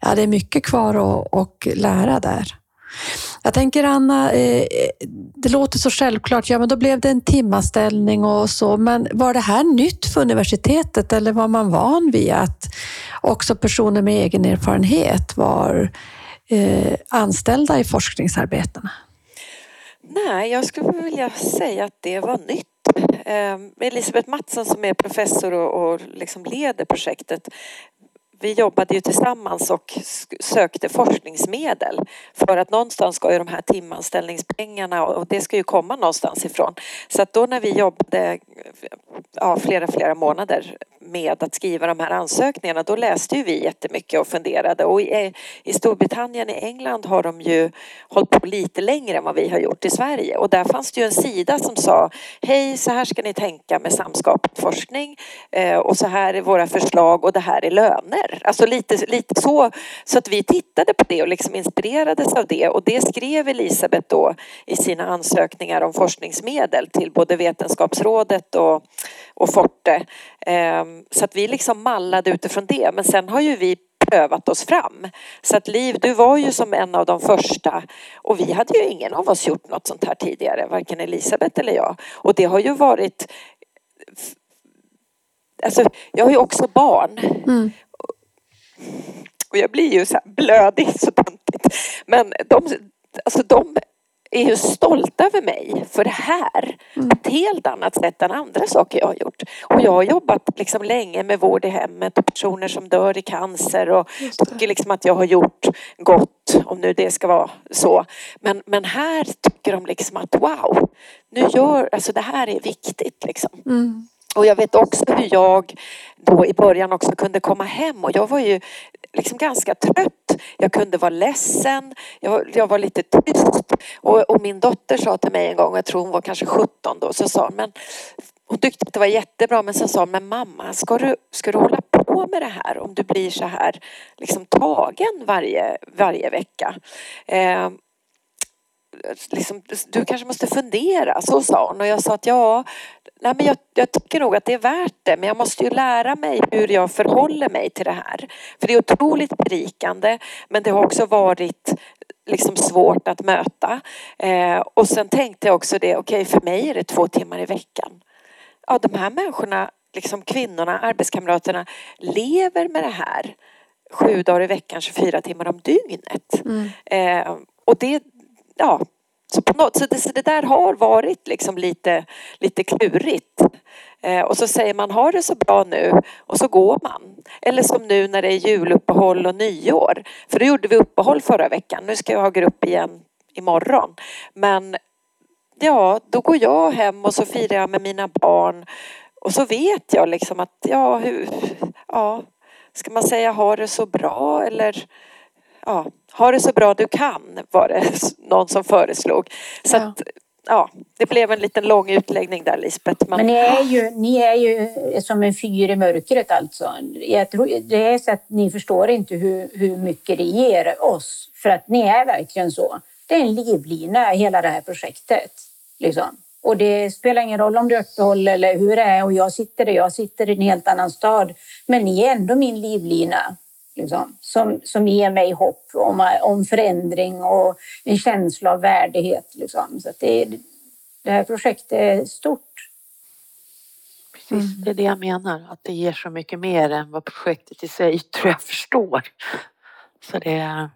Ja, det är mycket kvar att, att lära där. Jag tänker Anna, eh, eh, det låter så självklart, ja men då blev det en timanställning och så, men var det här nytt för universitetet eller var man van vid att också personer med egen erfarenhet var eh, anställda i forskningsarbetena? Nej, jag skulle vilja säga att det var nytt. Eh, Elisabeth Mattsson som är professor och, och liksom leder projektet vi jobbade ju tillsammans och sökte forskningsmedel för att någonstans ska ju de här timanställningspengarna och det ska ju komma någonstans ifrån. Så att då när vi jobbade ja, flera, flera månader med att skriva de här ansökningarna då läste ju vi jättemycket och funderade och i, eh, i Storbritannien, i England har de ju hållit på lite längre än vad vi har gjort i Sverige och där fanns det ju en sida som sa Hej, så här ska ni tänka med samskapad forskning eh, och så här är våra förslag och det här är löner. Alltså lite, lite så, så att vi tittade på det och liksom inspirerades av det och det skrev Elisabeth då i sina ansökningar om forskningsmedel till både Vetenskapsrådet och, och Forte. Ehm, så att vi liksom mallade utifrån det men sen har ju vi prövat oss fram. Så att Liv, du var ju som en av de första och vi hade ju ingen av oss gjort något sånt här tidigare, varken Elisabeth eller jag. Och det har ju varit Alltså, jag har ju också barn. Mm. Och jag blir ju så blödig så töntigt. Men de, alltså de är ju stolta över mig för det här. Mm. Ett helt annat sätt än andra saker jag har gjort. Och jag har jobbat liksom länge med vård i hemmet och personer som dör i cancer och tycker liksom att jag har gjort gott, om nu det ska vara så. Men, men här tycker de liksom att wow, nu gör, alltså det här är viktigt liksom. Mm. Och jag vet också hur jag då i början också kunde komma hem och jag var ju liksom ganska trött. Jag kunde vara ledsen, jag var, jag var lite tyst. Och, och, min dotter sa till mig en gång, jag tror hon var kanske 17 då, så sa men hon tyckte att det var jättebra men sen sa hon, men mamma ska du, ska du hålla på med det här om du blir så här liksom tagen varje, varje vecka? Eh, liksom, du kanske måste fundera, så sa hon och jag sa att ja, nej men jag, jag, tycker nog att det är värt det men jag måste ju lära mig hur jag förhåller mig till det här. För det är otroligt berikande men det har också varit liksom svårt att möta. Eh, och sen tänkte jag också det, okej okay, för mig är det två timmar i veckan. Ja, de här människorna, liksom kvinnorna, arbetskamraterna lever med det här sju dagar i veckan, 24 timmar om dygnet. Mm. Eh, och det, ja, så, på något, så, det, så det där har varit liksom lite, lite klurigt. Eh, och så säger man ha det så bra nu och så går man. Eller som nu när det är juluppehåll och nyår. För då gjorde vi uppehåll förra veckan. Nu ska jag ha grupp igen imorgon. Men ja, då går jag hem och så firar jag med mina barn. Och så vet jag liksom att ja, hur, ja, ska man säga ha det så bra eller ja, ha det så bra du kan var det någon som föreslog. Så ja. Att, ja, det blev en liten lång utläggning där Lisbeth. Men, men ni, är ju, ni är ju som en fyr i mörkret alltså. Jag tror, det är så att ni förstår inte hur, hur mycket det ger oss. För att ni är verkligen så. Det är en livlina hela det här projektet. Liksom. Och det spelar ingen roll om det är uppehåll eller hur det är och jag sitter där, jag sitter i en helt annan stad. Men ni är ändå min livlina liksom, som, som ger mig hopp om, om förändring och en känsla av värdighet. Liksom. Så det, det här projektet är stort. Precis, mm. det är det jag menar, att det ger så mycket mer än vad projektet i sig tror jag förstår. Så det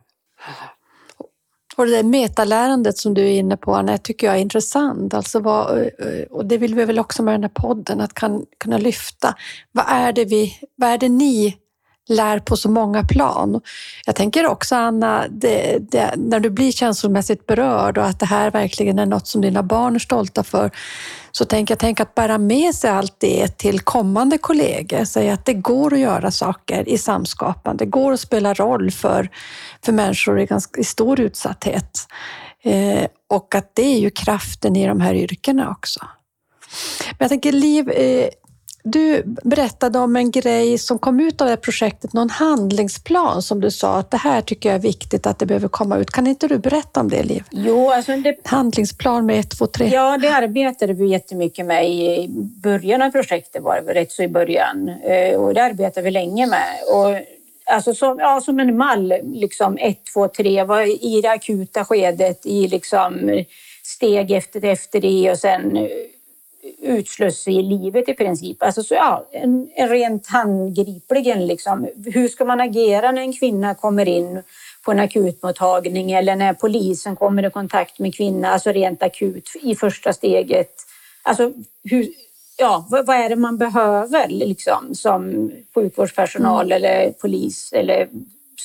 och det där metalärandet som du är inne på, Anna, tycker jag är intressant. Alltså vad, och det vill vi väl också med den här podden, att kan, kunna lyfta. Vad är, det vi, vad är det ni lär på så många plan. Jag tänker också, Anna, det, det, när du blir känslomässigt berörd och att det här verkligen är något som dina barn är stolta för, så tänker jag tänk att bära med sig allt det till kommande kollegor. Säga att det går att göra saker i samskapande, det går att spela roll för, för människor i, ganska, i stor utsatthet. Eh, och att det är ju kraften i de här yrkena också. Men jag tänker, Liv, eh, du berättade om en grej som kom ut av det här projektet, någon handlingsplan som du sa att det här tycker jag är viktigt att det behöver komma ut. Kan inte du berätta om det, Liv? Jo, alltså det, Handlingsplan med 1, 2, 3. Ja, det arbetade vi jättemycket med i början av projektet, var det rätt så i början. Eh, Och det arbetade vi länge med. Och alltså som, ja, som en mall, liksom ett, två, tre, var i det akuta skedet, i liksom steg efter, efter det och sen utsluss i livet i princip. Alltså så, ja, en, en rent handgripligen liksom. Hur ska man agera när en kvinna kommer in på en akutmottagning eller när polisen kommer i kontakt med kvinna, alltså rent akut i första steget. Alltså hur, ja, vad, vad är det man behöver liksom, som sjukvårdspersonal eller polis eller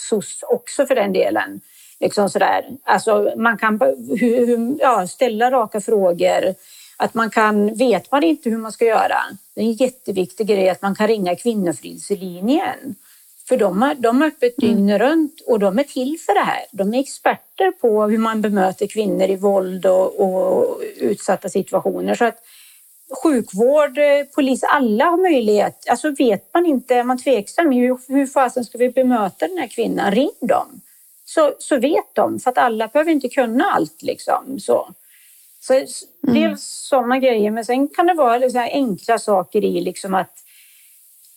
SOS också för den delen. Liksom sådär. Alltså, man kan hur, hur, ja, ställa raka frågor. Att man kan, vet man inte hur man ska göra, det är en jätteviktig grej att man kan ringa Kvinnofridslinjen. För de har, de har öppet dygnet runt och de är till för det här. De är experter på hur man bemöter kvinnor i våld och, och utsatta situationer. Så att sjukvård, polis, alla har möjlighet. Alltså vet man inte, är man tveksam, hur, hur fasen ska vi bemöta den här kvinnan? Ring dem. Så, så vet de, för att alla behöver inte kunna allt. Liksom. Så. Så dels sådana grejer, men sen kan det vara liksom enkla saker i liksom att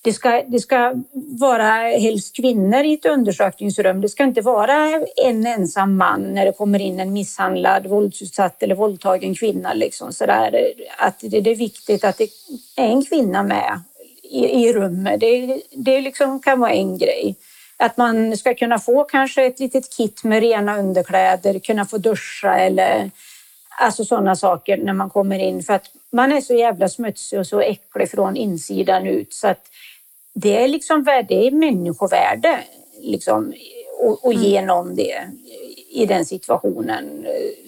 det ska, det ska vara helst kvinnor i ett undersökningsrum. Det ska inte vara en ensam man när det kommer in en misshandlad, våldsutsatt eller våldtagen kvinna. Liksom. Så där, att det, det är viktigt att det är en kvinna med i, i rummet. Det, det liksom kan vara en grej. Att man ska kunna få kanske ett litet kit med rena underkläder, kunna få duscha eller Alltså sådana saker när man kommer in för att man är så jävla smutsig och så äcklig från insidan ut så att det är liksom det är människovärde liksom och, ge någon det i den situationen.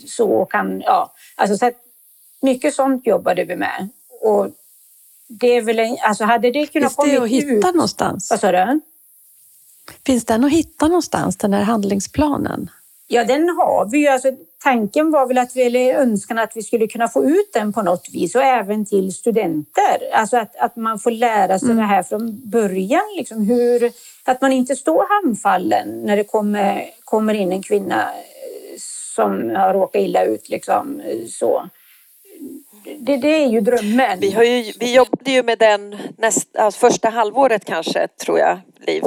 Så kan, ja, alltså så att mycket sånt jobbade vi med och det är väl, en, alltså hade det kunnat Finns det att hitta ut, någonstans? Vad sa du? Finns den att hitta någonstans, den här handlingsplanen? Ja, den har vi ju. Alltså, tanken var väl att vi, eller önskan att vi skulle kunna få ut den på något vis och även till studenter. Alltså att, att man får lära sig mm. det här från början. Liksom hur, att man inte står handfallen när det kommer, kommer in en kvinna eh, som har råkat illa ut. Liksom, så. Det, det, är ju drömmen. Vi, har ju, vi jobbade ju med den näst, alltså första halvåret kanske, tror jag, Liv.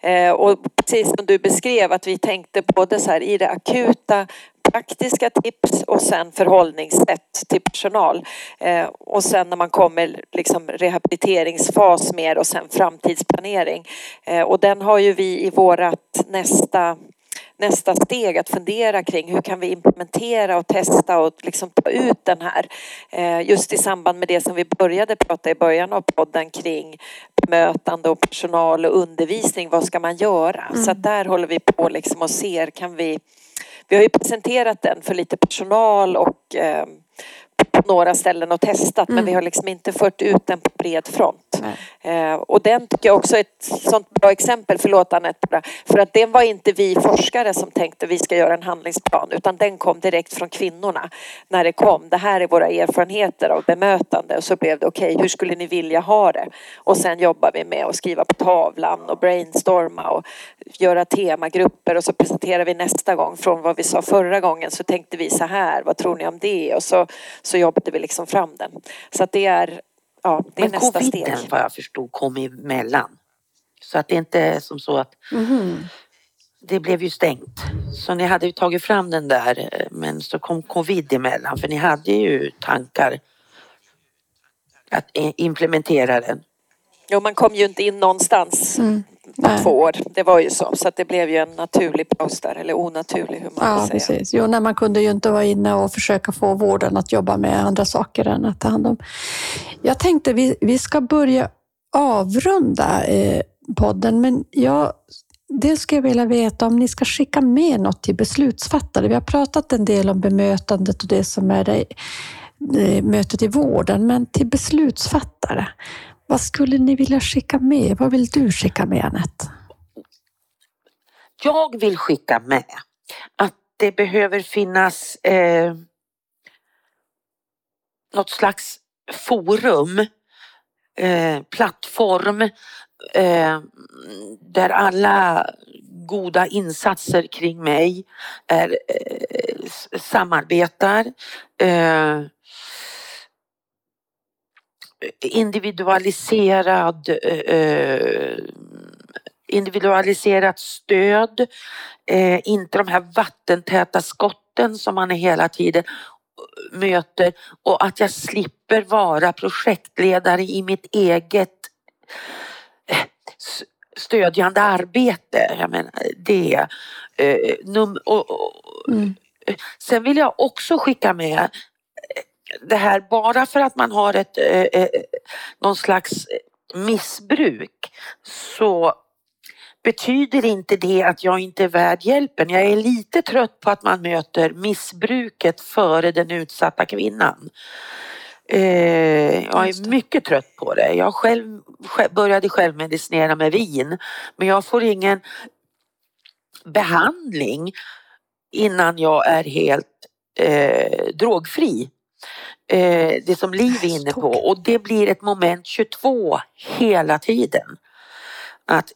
Eh, och precis som du beskrev att vi tänkte både så här i det akuta praktiska tips och sen förhållningssätt till personal. Eh, och sen när man kommer liksom rehabiliteringsfas mer och sen framtidsplanering. Eh, och den har ju vi i vårat nästa nästa steg att fundera kring hur kan vi implementera och testa och liksom ta ut den här. Eh, just i samband med det som vi började prata i början av podden kring bemötande och personal och undervisning. Vad ska man göra? Mm. Så där håller vi på liksom och ser kan vi vi har ju presenterat den för lite personal och ehm, några ställen och testat mm. men vi har liksom inte fört ut den på bred front. Eh, och den tycker jag också är ett sånt bra exempel, förlåt Anette, för att det var inte vi forskare som tänkte vi ska göra en handlingsplan utan den kom direkt från kvinnorna när det kom. Det här är våra erfarenheter av bemötande och så blev det okej, okay, hur skulle ni vilja ha det? Och sen jobbar vi med att skriva på tavlan och brainstorma och göra temagrupper och så presenterar vi nästa gång från vad vi sa förra gången så tänkte vi så här, vad tror ni om det? Och så, så jobbade vi liksom fram den. Så att det är, ja, det är Men nästa coviden, steg. vad jag förstod, kom emellan. Så att det inte är som så att Mm. det blev ju stängt. Så ni hade ju tagit fram den där men så kom covid emellan för ni hade ju tankar att implementera den. Jo, man kom ju inte in någonstans Mm. Nej. två år. Det var ju så. Så det blev ju en naturlig paus där, eller onaturlig hur man Ja, vill säga. precis. Jo, när man kunde ju inte vara inne och försöka få vården att jobba med andra saker än att ta hand om. Jag tänkte vi, vi ska börja avrunda eh, podden, men jag, dels skulle jag vilja veta om ni ska skicka med något till beslutsfattare. Vi har pratat en del om bemötandet och det som är det, eh, mötet i vården, men till beslutsfattare. Vad skulle ni vilja skicka med? Vad vill du skicka med, Anette? Jag vill skicka med att det behöver finnas eh, något slags forum eh, plattform eh, där alla goda insatser kring mig är, eh, samarbetar. Eh, individualiserad eh, individualiserat stöd, eh, inte de här vattentäta skotten som man hela tiden möter och att jag slipper vara projektledare i mitt eget eh, stödjande arbete. Jag menar, det. Eh, num och, och, mm. Sen vill jag också skicka med eh, det här bara för att man har ett eh, eh någon slags missbruk så betyder inte det att jag inte är värd hjälpen. Jag är lite trött på att man möter missbruket före den utsatta kvinnan. Eh, jag är mycket trött på det. Jag själv, började självmedicinera med vin men jag får ingen behandling innan jag är helt eh, drogfri. Eh, det som Liv är inne på och det blir ett moment 22 hela tiden. Att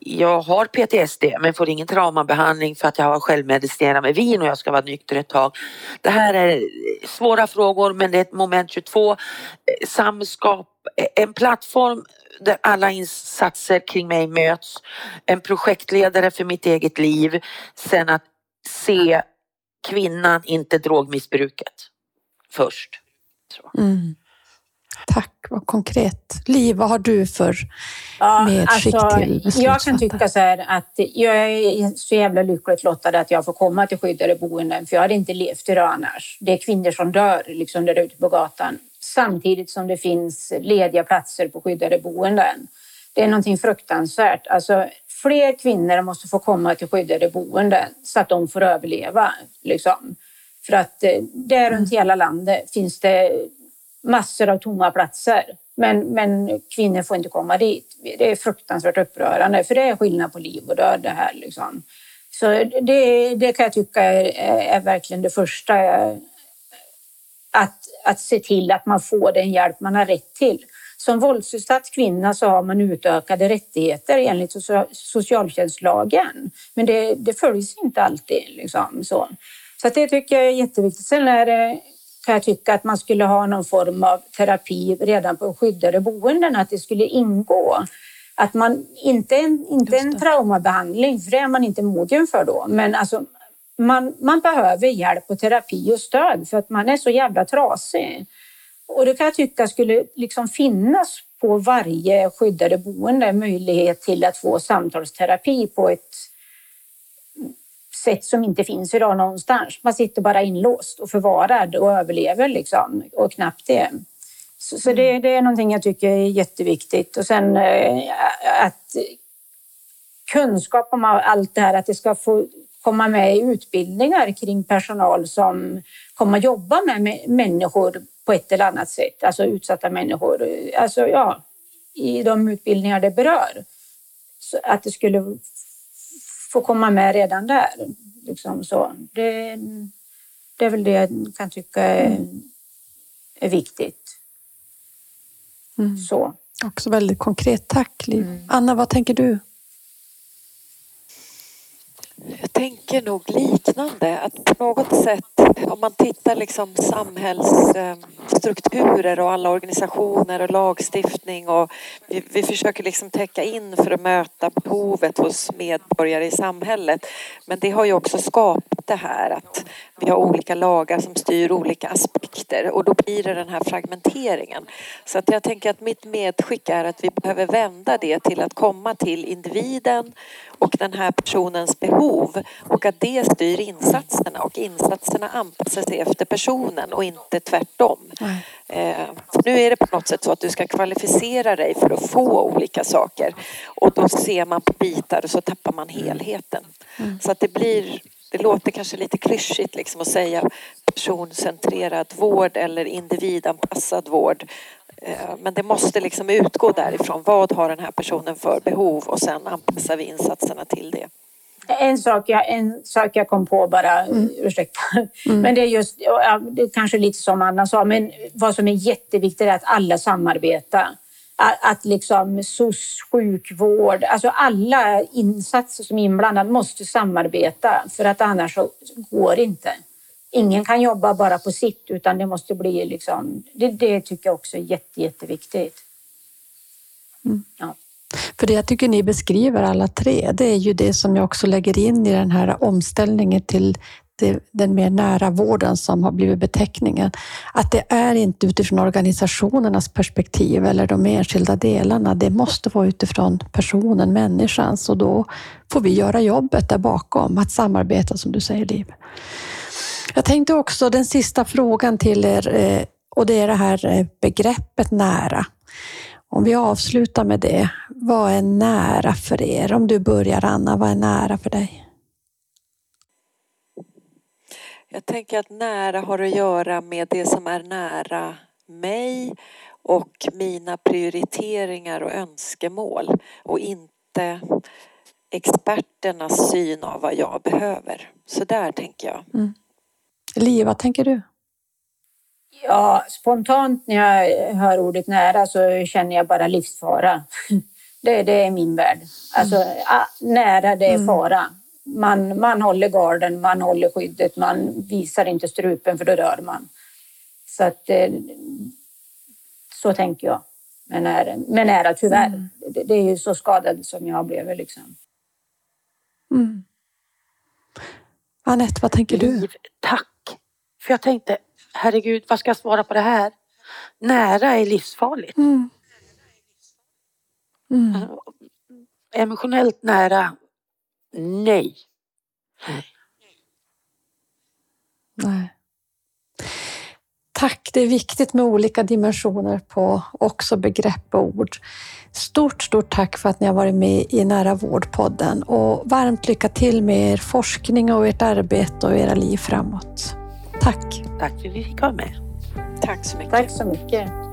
jag har PTSD men får ingen traumabehandling för att jag har självmedicinerat med vin och jag ska vara nykter ett tag. Det här är svåra frågor men det är ett moment 22. Eh, samskap, eh, en plattform där alla insatser kring mig möts. En projektledare för mitt eget liv. Sen att se kvinnan, inte drogmissbruket först. Mm. Tack, vad konkret. Liv, vad har du för ja, medskick alltså, till Jag kan tycka så här att jag är så jävla lyckligt lottad att jag får komma till skyddade boenden, för jag hade inte levt idag annars. Det är kvinnor som dör liksom där ute på gatan, samtidigt som det finns lediga platser på skyddade boenden. Det är någonting fruktansvärt. Alltså, fler kvinnor måste få komma till skyddade boenden så att de får överleva. Liksom. För att eh, där runt hela landet finns det massor av tomma platser. Men, men kvinnor får inte komma dit. Det är fruktansvärt upprörande för det är skillnad på liv och död det här. Liksom. Så det, det kan jag tycka är, är verkligen det första. Att, att se till att man får den hjälp man har rätt till. Som våldsutsatt kvinna så har man utökade rättigheter enligt socialtjänstlagen. Men det, det följs inte alltid. Liksom, så så det tycker jag är jätteviktigt. Sen är det kan jag tycka att man skulle ha någon form av terapi redan på skyddade boenden, att det skulle ingå. Att man inte en, inte en traumabehandling, för det är man inte mogen för då, men alltså man, man behöver hjälp och terapi och stöd för att man är så jävla trasig. Och det kan jag tycka skulle liksom finnas på varje skyddade boende möjlighet till att få samtalsterapi på ett sätt som inte finns idag någonstans. Man sitter bara inlåst och förvarad och överlever liksom och knappt det. Så, så det, det, är någonting jag tycker är jätteviktigt. Och sen eh, att kunskap om allt det här, att det ska få komma med i utbildningar kring personal som kommer jobba med människor på ett eller annat sätt, alltså utsatta människor. Alltså ja, i de utbildningar det berör. Så att det skulle få komma med redan där. Liksom så. Det, det är väl det jag kan tycka är, är viktigt. Mm. Så. Också väldigt konkret. Tack Liv. Mm. Anna, vad tänker du? Jag tänker nog liknande, att på något sätt om man tittar liksom samhällsstrukturer och alla organisationer och lagstiftning och vi, vi försöker liksom täcka in för att möta behovet hos medborgare i samhället. Men det har ju också skapat det här att vi har olika lagar som styr olika aspekter och då blir det den här fragmenteringen. Så att jag tänker att mitt medskick är att vi behöver vända det till att komma till individen och den här personens behov och att det styr insatserna och insatserna anpassar sig efter personen och inte tvärtom. Mm. Eh, nu är det på något sätt så att du ska kvalificera dig för att få olika saker och då ser man på bitar och så tappar man helheten. Mm. Så att det blir det låter kanske lite klyschigt liksom att säga personcentrerad vård eller individanpassad vård. Eh, men det måste liksom utgå därifrån. Vad har den här personen för behov och sen anpassar vi insatserna till det. En sak, jag, en sak jag kom på bara, mm. ursäkta. Mm. Men det är just, det är kanske lite som Anna sa, men vad som är jätteviktigt är att alla samarbetar. Att, att liksom SOS, sjukvård, alltså alla insatser som är inblandade måste samarbeta för att annars så går det inte. Ingen kan jobba bara på sitt utan det måste bli liksom, det, det tycker jag också är jätte, jätteviktigt. Mm. Ja. För det jag tycker ni beskriver alla tre, det är ju det som jag också lägger in i den här omställningen till det, den mer nära vården som har blivit beteckningen. Att det är inte utifrån organisationernas perspektiv eller de enskilda delarna. Det måste vara utifrån personen, människans och då får vi göra jobbet där bakom, att samarbeta som du säger Liv. Jag tänkte också den sista frågan till er eh, och det är det här eh, begreppet nära. Om vi avslutar med det, vad är nära för er? Om du börjar Anna, vad är nära för dig? Jag tänker att nära har att göra med det som är nära mig och mina prioriteringar och önskemål och inte experternas syn av vad jag behöver. Så där tänker jag. Mm. Liv, vad tänker du? Ja, spontant när jag hör ordet nära så känner jag bara livsfara. Det, det är min värld. Alltså, mm. nära, det är mm. fara. Man, man håller garden, man håller skyddet, man visar inte strupen för då rör man. Så att eh, så tänker jag. Men nära, men nära tyvärr. Mm. Det, det, är ju så skadad som jag blev liksom. Mm. Anette, vad tänker du? Tack. För jag tänkte, herregud, vad ska jag svara på det här? Nära är livsfarligt. Mm. Mm. Emotionellt nära, nej. Nej. Tack, det är viktigt med olika dimensioner på också begrepp och ord. Stort, stort tack för att ni har varit med i Nära vårdpodden och varmt lycka till med er forskning och ert arbete och era liv framåt. Tack! Tack för att vi fick vara med. Tack så mycket. Tack så mycket.